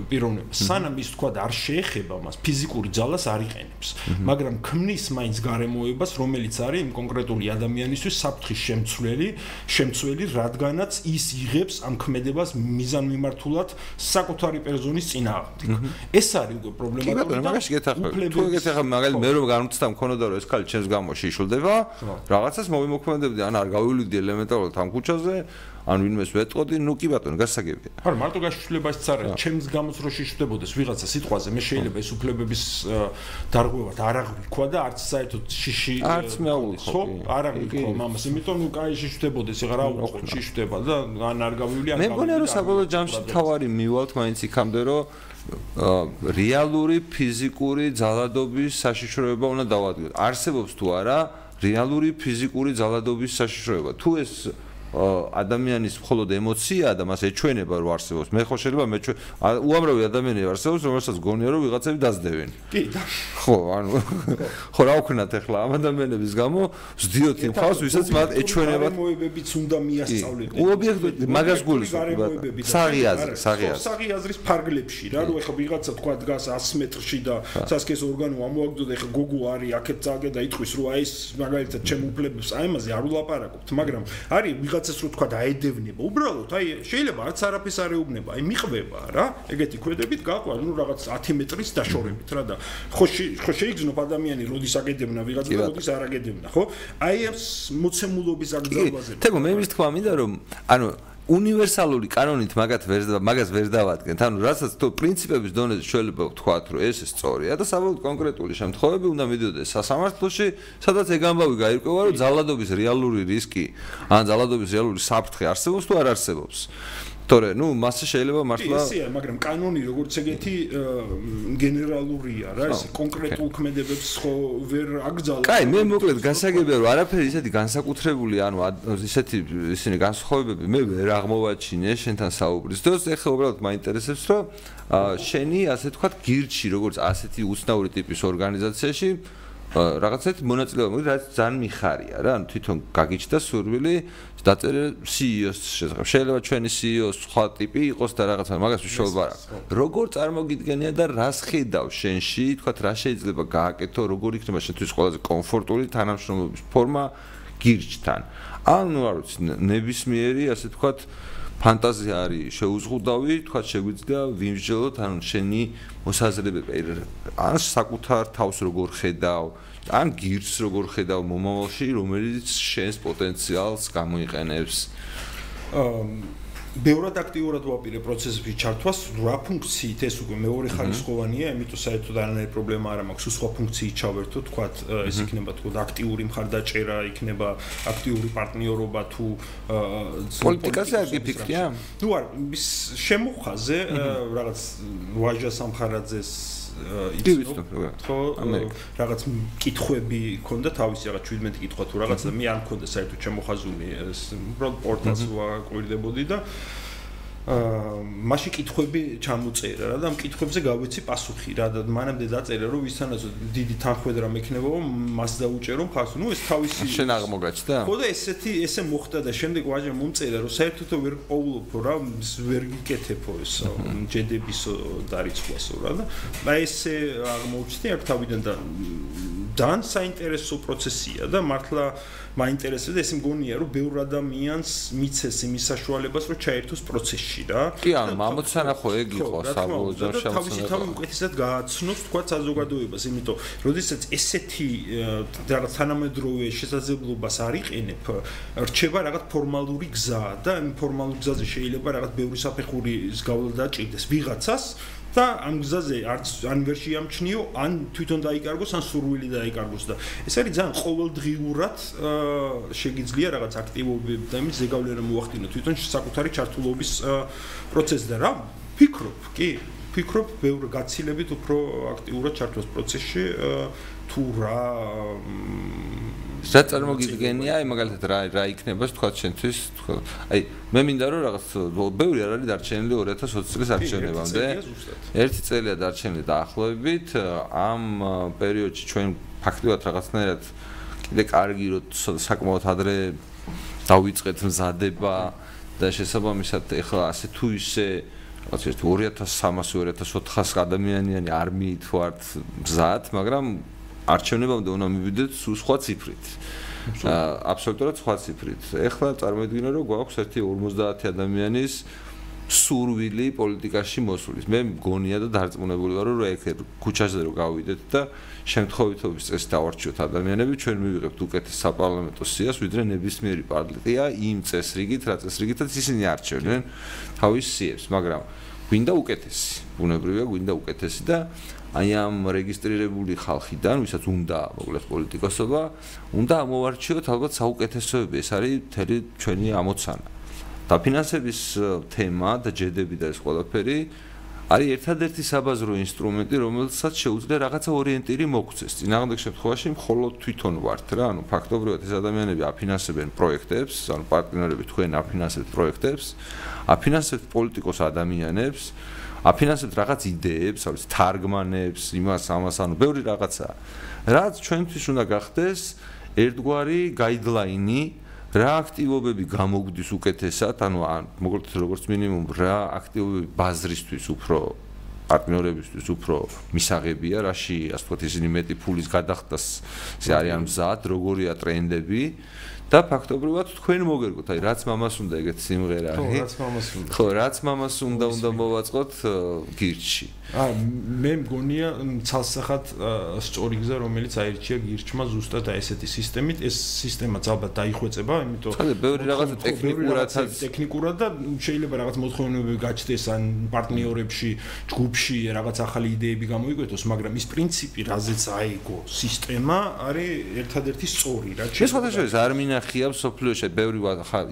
პიროვნება. სანამ ის თქვა არ შეეხება მას ფიზიკური ძალას არ იყენებს, მაგრამ ქმნის მაინც გარემოებას, რომელიც არის იმ კონკრეტული ადამიანისთვის საფრთხის შემცვლელი, შემცვლელი, რადგანაც ის იღებს ამ ქმედებას მიზანმიმართულად საკუთარი პერსონის წინააღმდეგ. ეს არის უკვე პრობლემა. კი ბატონო, მაგაში გეთახმები. თუ გეთახმები, მაგალითად მე რომ გამწთა მქონოდა რომ ეს ქალი ჩემს გამოში იშულდება, რაღაცას მოვიმოქმედებდი, ან არ გავივლიდე ელემენტარულად ამ ქუჩაზე, ან ვინმეს ვეტყოდი, ნუ კი ბატონო, გასაგებია. არა, მარტო გაშიშვლება ის წარა, ჩემს გამოც რო შიშდებოდეს ვიღაცა სიტყვაზე, მე შეიძლება ეს უფლებების დარღვევად არ აღვიქვა და არც საერთოდ შიში არც მეაულიხო. ხო, არ აღვიქვა მამას, იმიტომ ნუ კაი შიშდებოდეს, იღა რა უყო შიშდება და ან არ გავივლი ან მე მგონია რომ საბოლოო ჯამში თავარი მივალთ მაინც იქამდე რომ რეალური ფიზიკური ძალადობის საშიშროება უნდა დავადგინოთ. არსებობს თუ არა რეალური ფიზიკური ძალადობის საშიშროება. თუ ეს ადამიანის მხოლოდ ემოციაა და მას ეჩვენება რომ არსებობს. მე ხო შეიძლება მე უამრავი ადამიანი არსებობს, რომელსაც გონია რომ ვიღაცები დაძდევენ. კი, ხო, ანუ ხო რა ვქნათ ახლა ამ ადამიანების გამო ვსდიოთ იმ ხალხს, ვისაც მათ ეჩვენება. მოებებიც უნდა მიასწავლეთ. ობიექტი მაგას გულისხმობ. საღიაზრი, საღიაზრი. საღიაზრის ფარგლებში რა, რომ ახლა ვიღაცა თქვა დგას 100 მეტრში და სასქეს ორგანო ამოაგდო და ახლა გოგო არის აქეთ წაგე და იტყვის რომ აი ეს მაგალითად ჩემ უფლებებს აი ამაზე არ ულაპარაკობთ, მაგრამ არის ვიღაცა რაღაცას რო თქვა დაედევნება უბრალოდ აი შეიძლება არც არაფერს არ ეუბნება აი მიყვება რა ეგეთი კვედებით გაყვა ნუ რაღაც 10 მეტრის დაშორებით რა და ხო ხო შეიგზნო ადამიანი როდის აგედევნა ვიღაცა და როდის არ აგედევნა ხო? აი ეს მოცემულობის აკრძალვაზე თქო მე მის თქვა მინდა რომ ანუ უნივერსალური კანონით მაგათ ვერ მაგას ვერ დავადგენთ. ანუ რასაც თუ პრინციპების დონეზე შეიძლება ვთქვათ, რომ ეს სწორია და საბოლოოდ კონკრეტული შემთხვევები უნდა მიდიოდეს სასამართლოში, სადაც ეგ ამბავი გაირკვევა, რომ ძალადობის რეალური რისკი ან ძალადობის რეალური საფრთხე არსებობს თუ არ არსებობს. თორე, ნუ მასე შეიძლება მართლა ისეა, მაგრამ კანონი როგორც ეგეთი გენერალურია რა, ეს კონკრეტულ ქმედებებს ხო ვერ აკრძალავს. კაი, მე მოკლედ გასაგებია რომ არაფერი ისეთი განსაკუთრებული, ანუ ისეთი ისინი განსხვავებები მე ვერ აღმოვაჩინე შენთან საუბრის დროს, ეხლა უბრალოდ მაინტერესებს რომ შენი ასე თქვა გირჩი როგორც ასეთი უცნაური ტიპის ორგანიზაციაში რაღაცეთ მონაწილეობა მოდი რაც ძალიან მიხარია რა. ანუ თვითონ გაგიჩნდა სურვილი დაწერე CEO-ს შესაძლოა შეიძლება ჩვენი CEO-ს სხვა ტიპი იყოს და რაღაცა მაგას ვიშოვება რა როგორ წარმოგიდგენია და რას ხედავ შენში? თქვა რა შეიძლება გააკეთო? როგორ იქნება შენთვის ყველაზე კომფორტული თანამშრომლობის ფორმა გირჩთან? ანუ არ ვიცი ნებისმიერი ასე თქვა ფანტაზია არის შეუზღუდავი, თქვა შეგვიძლია ვიმსჯელოთ ან შენი მოსაზრებები ან საკუთარ თავს როგორ ხედავ, ან გირს როგორ ხედავ მომავალში, რომელიც შენს პოტენციალს გამოიყენებს. აა ბევრად აქტიურად ვაპირე პროცესებში ჩართვას, რა ფუნქციით ეს უკვე მეორე ხარისხოვანია, ამიტომ საერთოდ არანაირი პრობლემა არ მაქვს, სხვა ფუნქციით ჩავერთო, თქვა ეს იქნება თქვა აქტიური მხარდაჭერა, იქნება აქტიური პარტნიორობა თუ პოლიტიკაზე არ გიფიქრია? ნუ არ, შემოხაზე რაღაც ვაჟა სამხარაძეს იცნობ ხო რაღაც კითხვები ქონდა თავისი რაღაც 17 კითხვა თუ რაღაც და მე არ მქონდა საერთოდ შემოხაზული ეს უბრალოდ პორტალს ვაკვირდებოდი და აა მაშინ კითხვები ჩამოწერა რა და ამ კითხვებზე გავეცი პასუხი რა და მანამდე დაწერა რომ ვისთანაც დიდი თანხმედრა მექნებო მას დაუჭერო მხარს ნუ ეს თავისი შენ აღმოგაჩნდა ხო და ესეთი ესე მოხდა და შემდეგ ვაჟა მომწერა რომ საერთოდ ვერ ყოვლობ რა ვერ გიკეთებო ეს ჯედების დარიცხვასო რა და და ესე აღმოჩნდი აქ თავიდან და ძალიან საინტერესო პროცესია და მართლა მაინტერესებს ეს მგონია რომ ბევრ ადამიანს მიცეს იმის საშუალებას რომ ჩაერთოს პროცესში რა კი ანუ მამოცანა ხო ეგ იყო საბოლოო ჯამში თავისი თავი უკეთესად გააცნობს თქვა საზოგადოებას იმიტომ როდესაც ესეთი რაღაც თანამედროვე შესაძლებლობას არ იყენებ რჩება რაღაც ფორმალური გზა და იმ ფორმალურ გზაზე შეიძლება რაღაც ბევრი საფეხურის გავლა დაჭirdეს ვიღაცას და ამ გზაზე არც ან ვერ შეამჩნიო, ან თვითონ დაიკარგოს, ან სურვილი დაიკარგოს და ეს არის ძალიან ყოველდღიურად შეგიძლია რაღაც აქტივობები და იმის ზეგავლენა მოახდინო თვითონ საკუთარი ჩართულობის პროცესს და რა ფიქრობ, კი, ფიქრობ, ბევრ გაცილებით უფრო აქტიურად ჩართოს პროცესში თუ რა რა წარმოგიდგენია, აი მაგალითად რა რა იქნება თქვა შენთვის, თქვა აი მე მინდა რომ რაღაც ბევრი არ არის დარჩენილი 2020 წლის არჩევნებამდე. ერთი წელია დარჩენილი დაახლოებით ამ პერიოდში ჩვენ ფაქტობრივად რაღაცნაირად კიდე კარგი რომ საკმაოდ ადრე დავიწყეთ მზადება და შესაბამისად ეხლა ასე თუ ისე რაც ერთ 2300-2400 ადამიანიანი არმიით ვართ მზად, მაგრამ არჩევნებამდე უნდა მივიდეთ სულ სხვა ციფრით. აბსოლუტურად სხვა ციფრით. ეხლა წარმოიდგინე რომ გვაქვს ერთი 50 ადამიანის სურვილი პოლიტიკაში მოსulis. მე მგონია და დარწმუნებული ვარ რომ ეგ ქუჩაზე რო გავიდეთ და შემთხვევითობის წესი დავარჩიოთ ადამიანები, ჩვენ მივიღებთ უკეთეს საპარლამენტო სიას, ვიდრე ნებისმიერი პარტია იმ წესრიგით, რა წესრიგითაც ისინი არჩევენ თავის სიებს, მაგრამ გვინდა უკეთესი. ბუნებრივია გვინდა უკეთესი და აი ამ რეგისტრირებული ხალხიდან, ვისაც უნდა მოკლედ პოლიტიკოსობა, უნდა ამოვარჩიოთ ალბათ საუკეთესოები. ეს არის მთელი ჩვენი ამოცანა. დაფინანსების თემა და ჯედები და ეს ყველაფერი არის ერთადერთი საბაზრო ინსტრუმენტი, რომელსაც შეუძლია რაღაცა ორიენტირი მოგვცეს. წინააღმდეგ შემთხვევაში მხოლოდ თვითონ ვართ რა, ანუ ფაქტობრივად ეს ადამიანები აფინანსებენ პროექტებს, ანუ პარტნიორები თქვენ აფინანსებთ პროექტებს, აფინანსებთ პოლიტიკოს ადამიანებს, აფინანსებთ რაღაც იდეებს, არის თარგმანებს, იმას, ამას, ანუ ბევრი რაღაცა. რაც ჩვენთვის უნდა გახდეს ერთგვარი გაიდლაინი რა აქტივობები გამოგვდის უკეთესად, ანუ მოკლედ როგორც მინიმუმ რა აქტივობები ბაზრისთვის უფრო პარტნიორებისთვის უფრო მისაღებია, რაში ასე ვთქვათ ისინი მეტი ფულის გადახდას ეს არის მზად, როგორია ტრენდები და ფაქტობრივად თქვენ მოგერგოთ, აი რაც მამას უნდა ეგეთ სიმღერა, ხო, რაც მამას უნდა. ხო, რაც მამას უნდა უნდა მოვაწყოთ გირჩი. აა მე მგონია ცალსახად სწორი გზა რომელიც აირჩია გირჩმა ზუსტად აი ესეთი სისტემით ეს სისტემაც ალბათ დაიხვეწება იმიტომ ხალე ბევრი რაღაცა ტექნიკურადაც ტექნიკურად და შეიძლება რაღაც მოთხოვნებები გაჩნდეს ან პარტნიორებში ჯგუფში რაღაც ახალი იდეები გამოიკვეთოს მაგრამ ის პრინციპი რაზეც აიგო სისტემა არის ერთადერთი სწორი რა შეიძლება ეს ხალხებს არ მინახია სოფლიოში ბევრი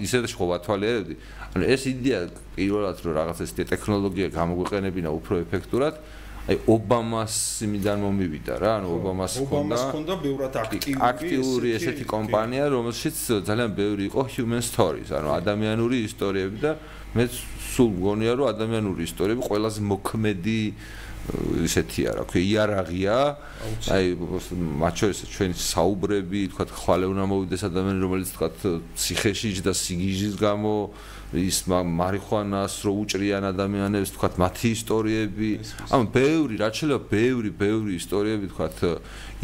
ისე ხო ვათვალიერებდი ანუ ეს იდეა პირველად რომ რაღაც ეს ტექნოლოგია გამოგვეყენებინა უფრო ეფექტურად აი ობამას იმიდან მომივიდა რა ანუ ობამას ჰქონდა ობამას ჰქონდა ბევრად აქტიური აქტიური ესეთი კომპანია რომელშიც ძალიან ბევრი იყო human stories ანუ ადამიანური ისტორიები და მე სულ მგონია რომ ადამიანური ისტორიები ყველაზე მოქმედი ესეთია რა ქვია იარაღია აი მათ შორის ჩვენ საუბრები თქვა ხვალე უნდა მოვიდეს ადამიანი რომელიც თქვა ციხეში და სიგიჟის გამო ის მარიხუანას რო უჭრიან ადამიანებს თქვა მათი ისტორიები. ანუ ბევრი რაც შეიძლება ბევრი ბევრი ისტორიები თქვა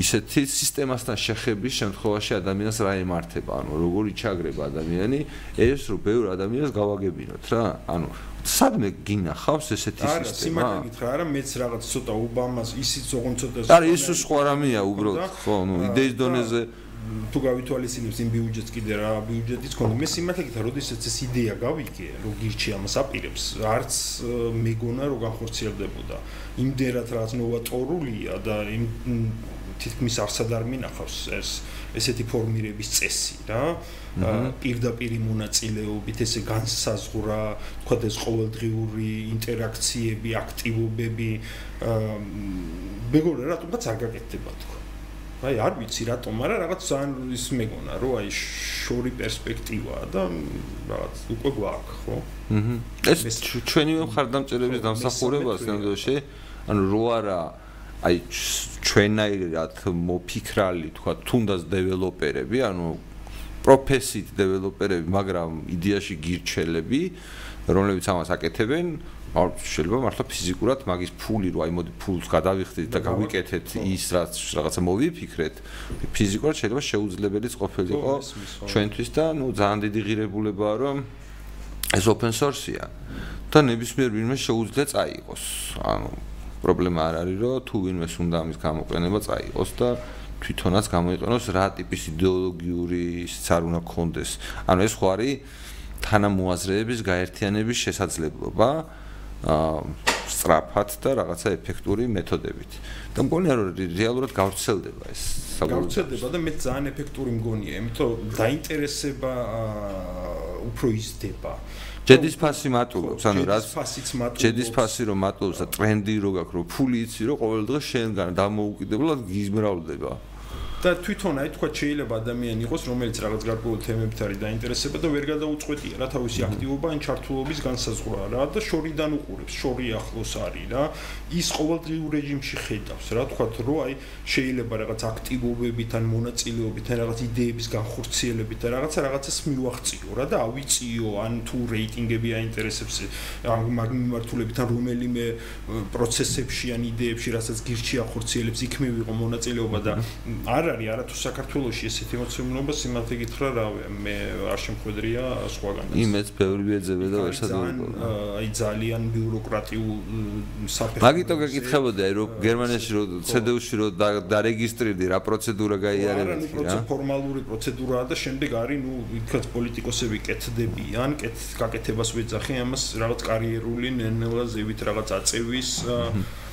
ისეთი სისტემასთან შეხების შემთხვევაში ადამიანს რა ემართება? ანუ როგორი ჩაგრება ადამიანი? ეს რო ბევრი ადამიანს გავაგებინოთ რა. ანუ სადმე გინახავს ესეთი სისტემა? არა, სიმართლე გითხრა, არა, მეც რაღაც ცოტა უბამას ისიც ოღონდ ცოტა არა, ის სხვა რამეა უბრალოდ, ხო, ნუ იდეის დონეზე. თუ გავითვალისწინებს იმ ბიუჯეტს კიდე რა ბიუჯეტიც ქონდა. მე სიმართლე გითხრა როდესაც ეს იდეა გავიგე რომ გირჩი ამას აპირებს არც მეგონა რომ განხორციელდებოდა. იმდერად რაც ნოვატორულია და იმ თითქმის არსად არ მინახავს ეს ესეთი ფორმირების წესი რა პირდაპირი მონაწილეობით ესე განსაზღვრა თქვა ეს ყოველდღიური ინტერაქციები აქტივობები მეგონა რატომაც არ გაკეთდება თქვა აი არ ვიცი რატომ, მაგრამ რაღაც ძალიან ის მეგონა, რომ აი შორი პერსპექტივაა და რაღაც უკვე გვაქვს, ხო? აჰა. ეს ჩვენი მხარდამჭერების დამსახურებაა სანდოში. ანუ რო არა აი ჩვენაირად მოფიქრალი, თქვა, თუნდაც დეველოპერები, ანუ პროფესიით დეველოპერები, მაგრამ იდეაში გირჩელები, რომლებიც ამას აკეთებენ, არ შეიძლება მართლა ფიზიკურად მაგის ფული რო აი მოდი ფულს გადავიხდით და გავიკეთეთ ის რაც რაღაცა მოვიფიქრეთ ფიზიკურად შეიძლება შეუძლებელიც ყოფილიყო ჩვენთვის და ნუ ძალიან დიდი ღირებულებაა რომ ეს open source-ია და ნებისმიერ ვინმე შეუძლია წაიღოს. ანუ პრობლემა არ არის რომ თუ ვინმე უნდა ამის გამოყენება წაიღოს და თვითონაც გამოიყენოს რა ტიპის იდეოლოგიური ისიც არ უნდა გქონდეს ანუ ეს ხო არის თანამოაზრეების გაერთიანების შესაძლებლობა სწრაფად და რაღაცა ეფექტური მეთოდებით. და მგონია რომ რეალურად გავრცელდება ეს გავრცელდება და მე ძალიან ეფექტური მგონია, იმიტომ დაინტერესება უფრო იზრდება. ჯედის ფასი მატულობს, ანუ რაც ფასიც მატულობს. ჯედის ფასი რომ მატულობს და ტრენდი რო გაქვს, რომ ფული იცი, რომ ყოველ დღე შენგან დამოუკიდებლად გიზმრავლდება. და თვითონ აი თქვა შეიძლება ადამიანი იყოს რომელიც რაღაც გარკვეული თემებით არის დაინტერესება და ვერ გადაუწყვეტია რა თავისი აქტივობა ან ჩართულობის განსაზღვრა რა და შორიდან უყურებს შორი ახლოს არის რა ის ყოველდღიურ რეჟიმში ხედავს რა თქვა რომ აი შეიძლება რაღაც აქტივობებით ან მონაწილეობით ან რაღაც იდეების განხორციელებით და რაღაცა რაღაცას მივახციო რა და ავიწიო ან თუ რეიტინგები აინტერესებს მაგ მიმართულებით ან რომელიმე პროცესებში ან იდეებში რასაც გირჩი ახორციელებს იქ მივიღო მონაწილეობა და არ არის არა თუ საქართველოსში ესეთი ემოციურობა სიმართლე გითხრა რა მე არ შემხვედრია სხვაგან იმეც ბევრი ეძებდა და ვერსად აი ძალიან ბიუროკრატიულ საფეხურს მაგიტო გეკითხებოდი აი რომ გერმანიაში რომ CDU-ში რომ დარეგისტრირდი რა პროცედურა გაიარებდი რა რა. ფორმალური პროცედურაა და შემდეგ არის ნუ ვთქვათ პოლიტიკოსები კეთდებიან კეთ გაკეთებას ვეძახი ამას რაღაც კარიერული ნელა ზევით რაღაც აწევის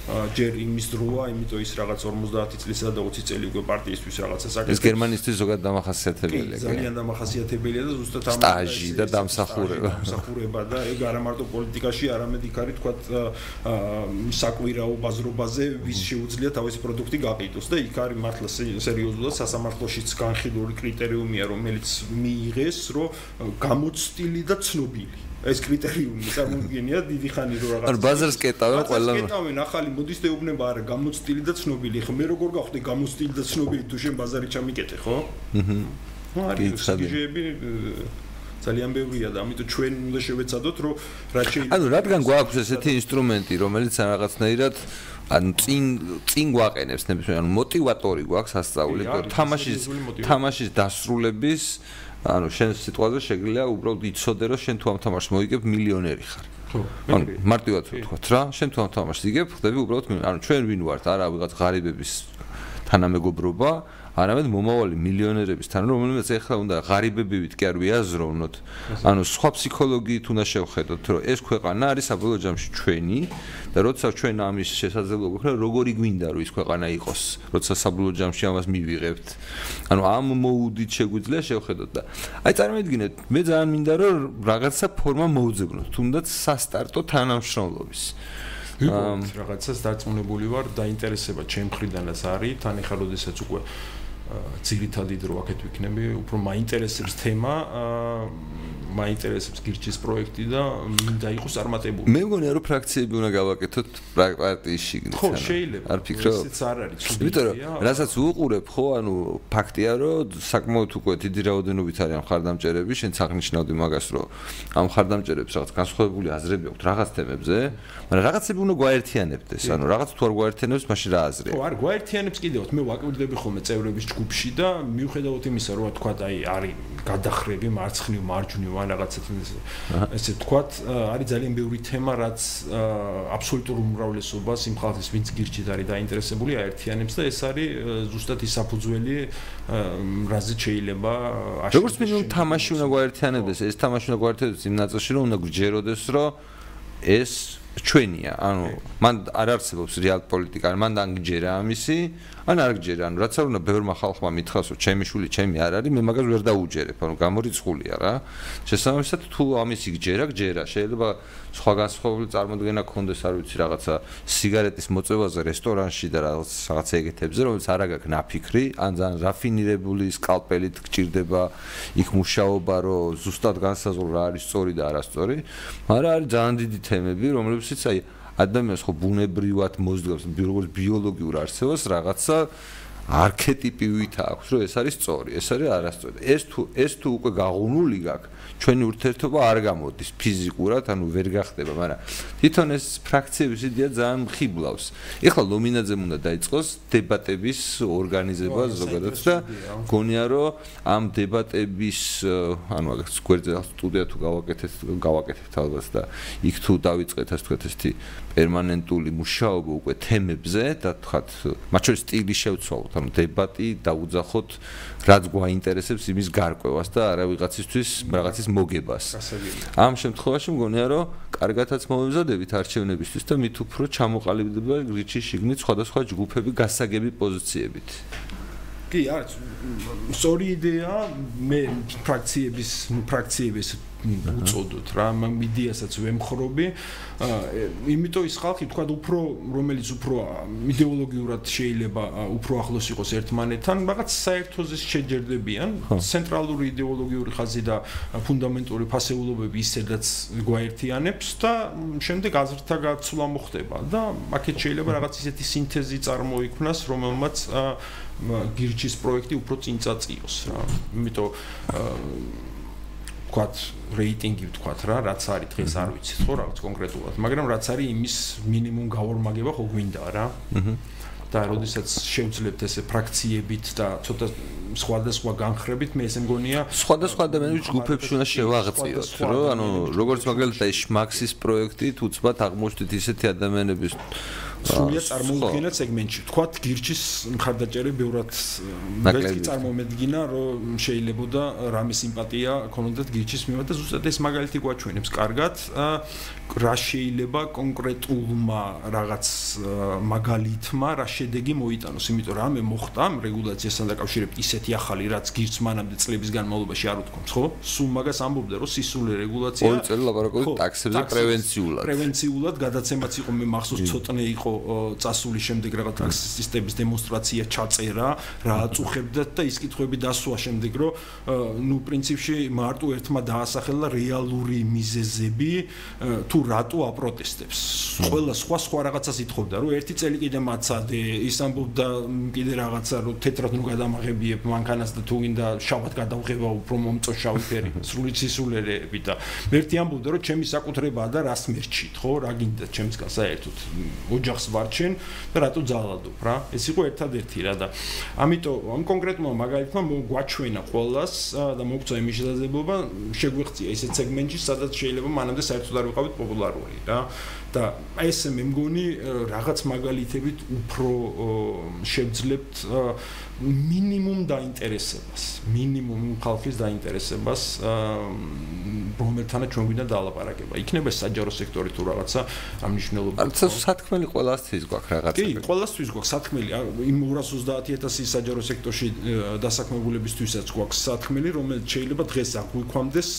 ჯერ იმის დროა, იმიტომ ის რაღაც 50 წლისა და 20 წელი უკვე პარტიისთვის რაღაცა საკეთებს. ეს გერმანისტვის ზოგადად დამახასიათებელია. ძალიან დამახასიათებელია და ზუსტად ამ სტაჟი და დამსახურება. დამსახურება და ეგ არა მარტო პოლიტიკაში, არამედ იქ არის თქვა საკვირაო ბაზრობაზე, ვის შეუძლია თავისი პროდუქტი გაყიდოს და იქ არის მართლა სერიოზულად სასამართლოშიც განხილული კრიტერიუმია, რომელიც მიიღეს, რომ გამოცდილი და ცნობილი. ეს კრიტერიუმი წარმოიდგენია დიდი ხანი რო რაღაც. ანუ ბაზარს კეტავენ ყველა. კეტავენ ახალი მოდის და უბნება არა გამოცდილი და ცნობილი. ხო მე როგორ გავხდე გამოცდილი და ცნობილი თუ შენ ბაზარი ჩამიკეთე, ხო? აჰა. ну არის სიჟეები ძალიან ბევრია და ამიტომ ჩვენ უნდა შევეცადოთ რომ რა შეიძლება ანუ რადგან გვაქვს ესეთი ინსტრუმენტი რომელიც რაღაცნაირად ანუ წინ წინ გვაყენებს ნებისმიერ ანუ მოტივატორი გვაქვს ასწავლეთ თამაშის თამაშის დასრულების ანუ შენ სიტყვაზე შეგიძლია უბრალოდ იცოდე რომ შენ თუ ამ თამაშს მოიგებ მილიონერი ხარ. ხო. ანუ მარტივად ვთქვათ რა, შენ თუ ამ თამაშს იგებ, ხდები უბრალოდ ანუ ჩვენ ვინ ვართ, არა ვიღაც ღარიბების თანამეგობრობა, არამედ მომავალი მილიონერების თან რომელმაც ეხლა უნდა ღარიბებივით კი არ ვიაზროვნოთ. ანუ სხვა ფსიქოლოგიით უნდა შევხედოთ რომ ეს ქვეყანა არის საბოლოო ჯამში ჩვენი და როცა ჩვენ ამის შესაძლებლობა გვქონდა როგორი გვინდა რომ ის ქვეყანა იყოს როცა საბოლოო ჯამში ამას მივიღებთ. ანუ ამ მოუდით შეგვიძლია შევხედოთ და აი წარმოიდგინეთ მე ძალიან მინდა რომ რაღაცა ფორმა მოუძებნოთ თუნდაც სასტარტო თანამშრომლობის. რაღაცას დარწმუნებული ვარ და ინტერესება ჩემ მხრიდანაც არის თან ეხლა როდესაც უკვე ძირითადი დრო აქეთ ვიქნები, უფრო მაინტერესებს თემა, მაინტერესებს გირჩის პროექტი და მინდა იყოს წარმატებული. მე მგონია რომ ფრაქციები უნდა გავაკეთოთ პარტიის შიგნით. ხო, შეიძლება. არ ფიქრობ? ესეც არ არის. იმიტომ რომ რასაც უყურებ, ხო, ანუ ფაქტია, რომ საკმაოდ უკვე დიდი რაოდენობით არის ამ ხარდამჭერები, შენ აღნიშნავდი მაგას, რომ ამ ხარდამჭერებს რაღაც განსხვავებული აზრები აქვს რაღაც თემებზე, მაგრამ რაღაცები უნდა გვაერთიანებდეს, ანუ რაღაც თუ არ გვაერთიანებს, მაშინ რა აზრია? ხო, არ გვაერთიანებს კიდევ, მე ვაკვირდები ხოლმე წევრების ჯგუფში და მიუხედავად იმისა, რომ თქვა აი არის გადახრები მარცხნივ მარჯვნივ ან რაღაცა ესე თქვათ არის ძალიან ბევრი თემა რაც აბსოლუტურ უმრავლესობას იმ ხალხის ვინც გირჩით არის დაინტერესებული აერთიანებს და ეს არის ზუსტად ის საფუძველი რაზე შეიძლება როგორც მინიმუმ თამაში უნდა გაერთიანებდეს ეს თამაში უნდა გაერთიანებდეს იმ ნაწილში რომ უნდა გჯეროდეს რომ ეს ჩვენია. ანუ მან არ არსებობს რეალ პოლიტიკა მან დაგჯერა ამისი ან არ გჯერა, ანუ რაც არ უნდა ბევრმა ხალხმა მითხრას, რომ ჩემი შვილი ჩემი არ არის, მე მაგას ვერ დაუჯერებ, ანუ გამორიცხულია რა. შესაბამისად თუ ამის იგჯერა, გჯერა, შეიძლება სხვა განსხვავებული წარმოდგენა გქონდეს, არ ვიცი, რაღაცა სიგარეტის მოწევაზე რესტორანში და რაღაც რაღაცა ეგეთებზე, რომელიც არ აგაკ ნაფიქრი, ან ძალიან რაფინირებული სკალპელით გჭირდება იქ მუშაობა, რომ ზუსტად განსაზღვრო რა არის სწორი და არასწორი, მაგრამ არის ძალიან დიდი თემები, რომლებსაც აი ადამიანს ხო ბუნებრივად მოძგავს როგორც ბიოლოგიურ არსებას რაღაცა არქეტიპივით აქვს რომ ეს არის სწორი ეს არის არასწორი. ეს თუ ეს თუ უკვე გაღუნული გაქვს ჩვენი ურთიერთობა არ გამოდის ფიზიკურად, ანუ ვერ გახდება, მაგრამ თვითონ ეს ფრაქციების იდეა ძალიან ხიბლავს. ეხლა ლომინაძემ უნდა დაიწყოს დებატების ორგანიზება ზოგადად და გონია რომ ამ დებატების ანუ აგაც გვერდზე სტუდია თუ გავაკეთეთ, გავაკეთებთ ალბათ და იქ თუ დავიწყეთ ასე თქვა ესეთი პერმანენტული მუშაობა უკვე თემებზე და თქვათ მათ შორის სტილი შევცვალოთ, ანუ დებატი დაუძახოთ რაც გვაინტერესებს იმის გარკვევას და არა ვიღაცისთვის რაღაცის მოგებას. ამ შემთხვევაში მგონია რომ კარგათაც მომზადებით არჩევნებისთვის და მით უფრო ჩამოყალიბდება გრიჩის შიგნით სხვადასხვა ჯგუფები გასაგები პოზიციებით. კი, არის სწორი იდეა მე ფრაქციების ფრაქციების უწოდოთ რა მიდიასაც ვემხრობი. იმიტომ ის ხალხი თქვა უფრო რომელიც უფრო იდეოლოგიურად შეიძლება უფრო ახლოს იყოს ერთმანეთთან რაღაც საერთოზე შეჯერდებიან. ცენტრალური იდეოლოგიური ხაზი და ფუნდამენტური ფასეულობები ისედაც გვაერთიანებს და შემდეგ აზრთა გაცვლა მოხდება და აქეთ შეიძლება რაღაც ისეთი სინთეზი წარმოიქმნას რომელმაც გირჩის პროექტი უფრო წინ წაწიოს რა. იმიტომ ვთქვათ, რეიტინგი ვთქვათ რა, რაც არის დღეს არ ვიცით ხო რაღაც კონკრეტულად, მაგრამ რაც არის იმის მინიმუმ გავორმაგება ხო გვინდა რა. აჰა. და როდესაც შევძლებთ ესე ფრაქციებით და ცოტა სხვადასხვა განხრებით, მე ესე მგონია სხვადასხვა ადამიანის ჯგუფებში უნდა შევაღწიოთ, რომ ანუ როგორც მაგალითად ეს მაქსის პროექტი თუ ცბად აღმოჩნდით ისეთი ადამიანების სრულიად წარმოუდგენელ სეგმენტში. თქვათ გირჩის მხარდაჭერი ბევრად მეგეთი წარმომედგინა, რომ შეიძლება და რამე სიმპათია ქონოდათ გირჩის მიმართ და ზუსტად ეს მაგალითი გვაჩვენებს კარგად, რა შეიძლება კონკრეტულმა რაღაც მაგალითმა რა შედეგი მოიტანოს, იმიტომ რომ მე მოხდა რეგულაციასთან დაკავშირებით ისეთი ახალი რაც გირჩს მანამდე წლების განმავლობაში არ უთქვამს, ხო? სულ მაგას ამბობდა, რომ სისული რეგულაცია ორი წელი ლაბორატორიული ტაქსებზე პრევენციულად. პრევენციულად გადაცემაც იყო მე მახსოვს ცოტნე იყო წასული შემდეგ რაღაც სისტემის დემონსტრაცია ჩაწერა, რა აწუხებდათ და ის კითხვები დასვა შემდეგ, რომ ნუ პრინციპში მარტო ერთმა დაასახელა რეალური მიზეზები თუ რატო აპროტესტებს. ყველა სხვა სხვა რაღაცას ითხოვდა, რომ ერთი წელი კიდე მაცადე, ის ამბობდა კიდე რაღაცა, რომ თეთრად ნუ გადამაღებიებ მანქანას და თუ გინდა შავად გადავღება უფრო მომწო შავი ფერი, სრული ცისულელები და ერთი ამბობდა, რომ ჩემი საკუთრებაა და რას მერჩით, ხო? რა გინდა ჩემსგან საერთოდ ოჯახს ხალხს ვარჩენ და რატო ძალადობ რა? ეს იყო ერთადერთი რა და ამიტომ ამ კონკრეტულმა მაგალითმა მოგვაჩვენა ყოველას და მოგწვა იმის შესაძლებლობა შეგვეღწია ესეთ სეგმენტში სადაც შეიძლება მანამდე საერთოდ არ ვიყავით პოპულარული რა და ესე მე მგონი რაღაც მაგალითებით უფრო შევძლებთ მინიმუმ დაინტერესებას მინიმუმ ხალხის დაინტერესებას რომელთანაც ჩვენ გვინდა დალაპარაკება იქნება საჯარო სექტორი თუ რაღაცა ამნიშნულობა არცა სათქმელი ყოველასთვის გვაქვს რაღაცა კი ყოველასთვის გვაქვს სათქმელი იმ 220000 საჯარო სექტორში დასაქმებულებისთვისაც გვაქვს სათქმელი რომელიც შეიძლება დღეს აღვიქვამდეს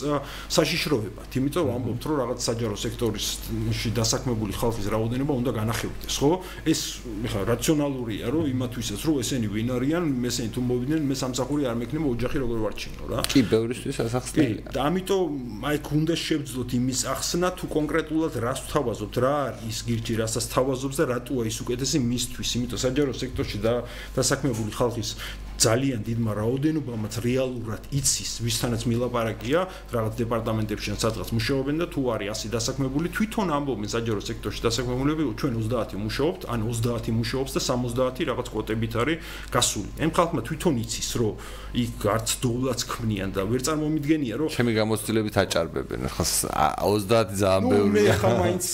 საშიშროებად. იმიტომ რომ ამბობთ რომ რაღაც საჯარო სექტორში დასაქმ დასაქმებული ხალხის რაოდენობა უნდა განახილდეს, ხო? ეს ხა რაციონალურია, რომ იმათვისაც რომ ესენი ვინ არიან, ესენი თუ მოვიდნენ, მე სამსახური არ მექნება ოჯახი როგორ ვარჩინო რა. კი, ბევრისთვის ასახსნელია. და ამიტომ აი გუნდა შევძლოთ იმის ახსნა თუ კონკრეტულად რას ვთავაზობთ, რა ის გირჩი, რასაც თავაზობს და რატოა ის უკეთესი მისთვის, იმიტომ საჯარო სექტორში და დასაქმებული ხალხის ძალიან დიდმა რაოდენობამაც რეალურად იცის ვისთანაც მილაპარაკია რაღაც დეპარტამენტებში ან სადღაც მუშაობენ და თუ არის ასე დასაქმებული თვითონ ამბობენ საჯარო სექტორში დასაქმებულები ჩვენ 30 მუშაობთ ან 30 მუშაობს და 70 რაღაც კვოტებით არის გასული ამ ხალხმა თვითონ იცის რომ იქ არც დოულაც ქმნიან და ვერ წარმომიდგენია რომ ჩემი გამოცდილებით აჭარბებენ ხა 30 ძალიან ბევრია. ნუ მე ხა მაინც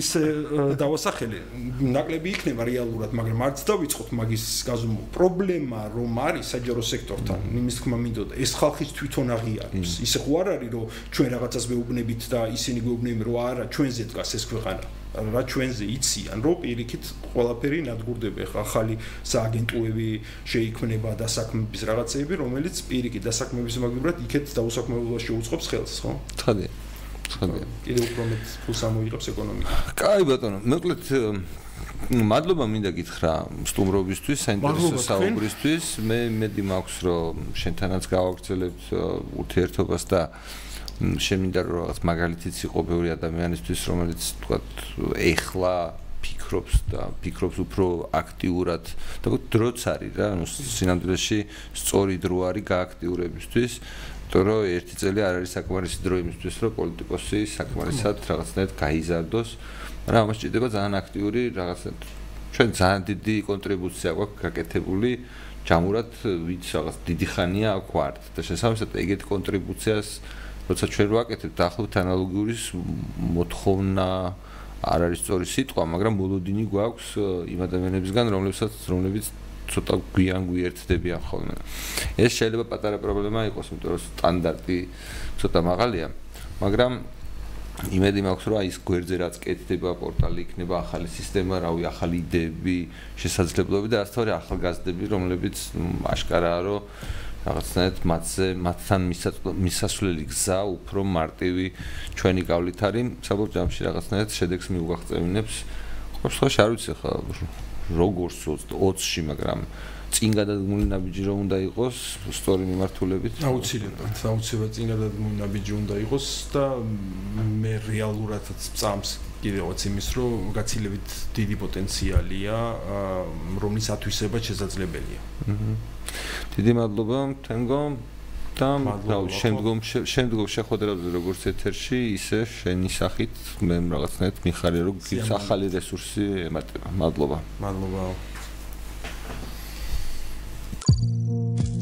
ისე დავასახელე. ნაკლები იქნება რეალურად მაგრამ არც დავიწყოთ მაგის გაზომვა პრობლემა პრობლემა რომ არის საჯარო სექტორთან, იმის თქმა მინდოდა, ეს ხალხის თვითონ აღიარებს. ისე ხო არ არის რომ ჩვენ რაღაცას მეუბნებით და ისინი გვეუბნებიან რომ არა, ჩვენზე დგას ეს ქვეყანა. რა ჩვენზე იციან, რომ პირიქით ყველაფერი ნადგურდება, ხა ახალი სააგენტოები შეიქმნება და საქმების რაღაცეები, რომელიც პირიქით დასაქმების მაგივრად იქეთ დაუსაქმებლობაში უწყობს ხელს, ხო? ცხადია. ცხადია. კიდევ უფრო მეტ ფულს ამოიღებს ეკონომიკა. კაი ბატონო, მეკლეთ მადლობა მინდა გითხრა სტუმრობისთვის, საინტერესო საუბრისთვის. მე მედი მაქვს რომ შენთანაც გავაგრძელებთ ურთიერთობას და შემინდა რომ რაღაც მაგალითიც იყო ბევრი ადამიანისთვის, რომელიც თქვა ეხლა ფიქრობს და ფიქრობს უფრო აქტიურად და დროც არის რა, ანუ სინამდვილეში სწორი დრო არის გააქტიურებისთვის. თორე ერთი წელი არ არის საკმარისი დრო იმისთვის, რომ პოლიტიკოსი საკმარისად რაღაცნაირად გაიზარდოს. რა ამას ჭირდება ძალიან აქტიური რაღაცა ჩვენ ძალიან დიდი კონტრიბუცია გვაქვს გაკეთებული ჯამურად ვიც რაღაც დიდი ხანია აქ ვართ და შესაბამისად ეგეთ კონტრიბუციას როცა ჩვენ ვაკეთებთ ახლობთ ანალოგიური მოთხოვნა არ არის სწორი სიტყვა მაგრამ მოლოდინი გვაქვს იმ ადამიანებისგან რომლებსაც რომლებიც ცოტა გვიან გვიერთდებიან ხოლმე. ეს შეიძლება პატარა პრობლემა იყოს იმიტომ რომ სტანდარტი ცოტა მაღალია. მაგრამ იმედი მაქვს რომ აი ეს გვერდზე რაც კეთდება პორტალი იქნება ახალი სისტემა, რავი, ახალი იდეები, შესაძლებლობები და ასე თორე ახალგაზრდები, რომლებიც აშკარაა რომ რაღაცნაირად მათზე მათთან მისასვლელი გზა უფრო მარტივი ჩვენი გავლით არის, საბოლოო ჯამში რაღაცნაირად შედეგს მიუღწევინებს. ხო, სხვა შარ ვიცი ხა როგორც 20-ში, მაგრამ წინ გადადგმული ნაბიჯი რომ უნდა იყოს სწორი მიმართულებით? აუცილებლად აუცილებლად წინ გადადგმული ნაბიჯი უნდა იყოს და მე რეალურადაც წამს კიდევაც იმის რომ გაცილებით დიდი პოტენციალია რომლის ათვისება შესაძლებელია დიდი მადლობა თემგომ და რავი შემდგომ შემდგომ შეხვედრებზე როგორც ეთერში ისე შენი სახით მე რაღაცნაირად მიხარია რომ გის ახალი რესურსი ემატება. მადლობა. მადლობა. Thank you.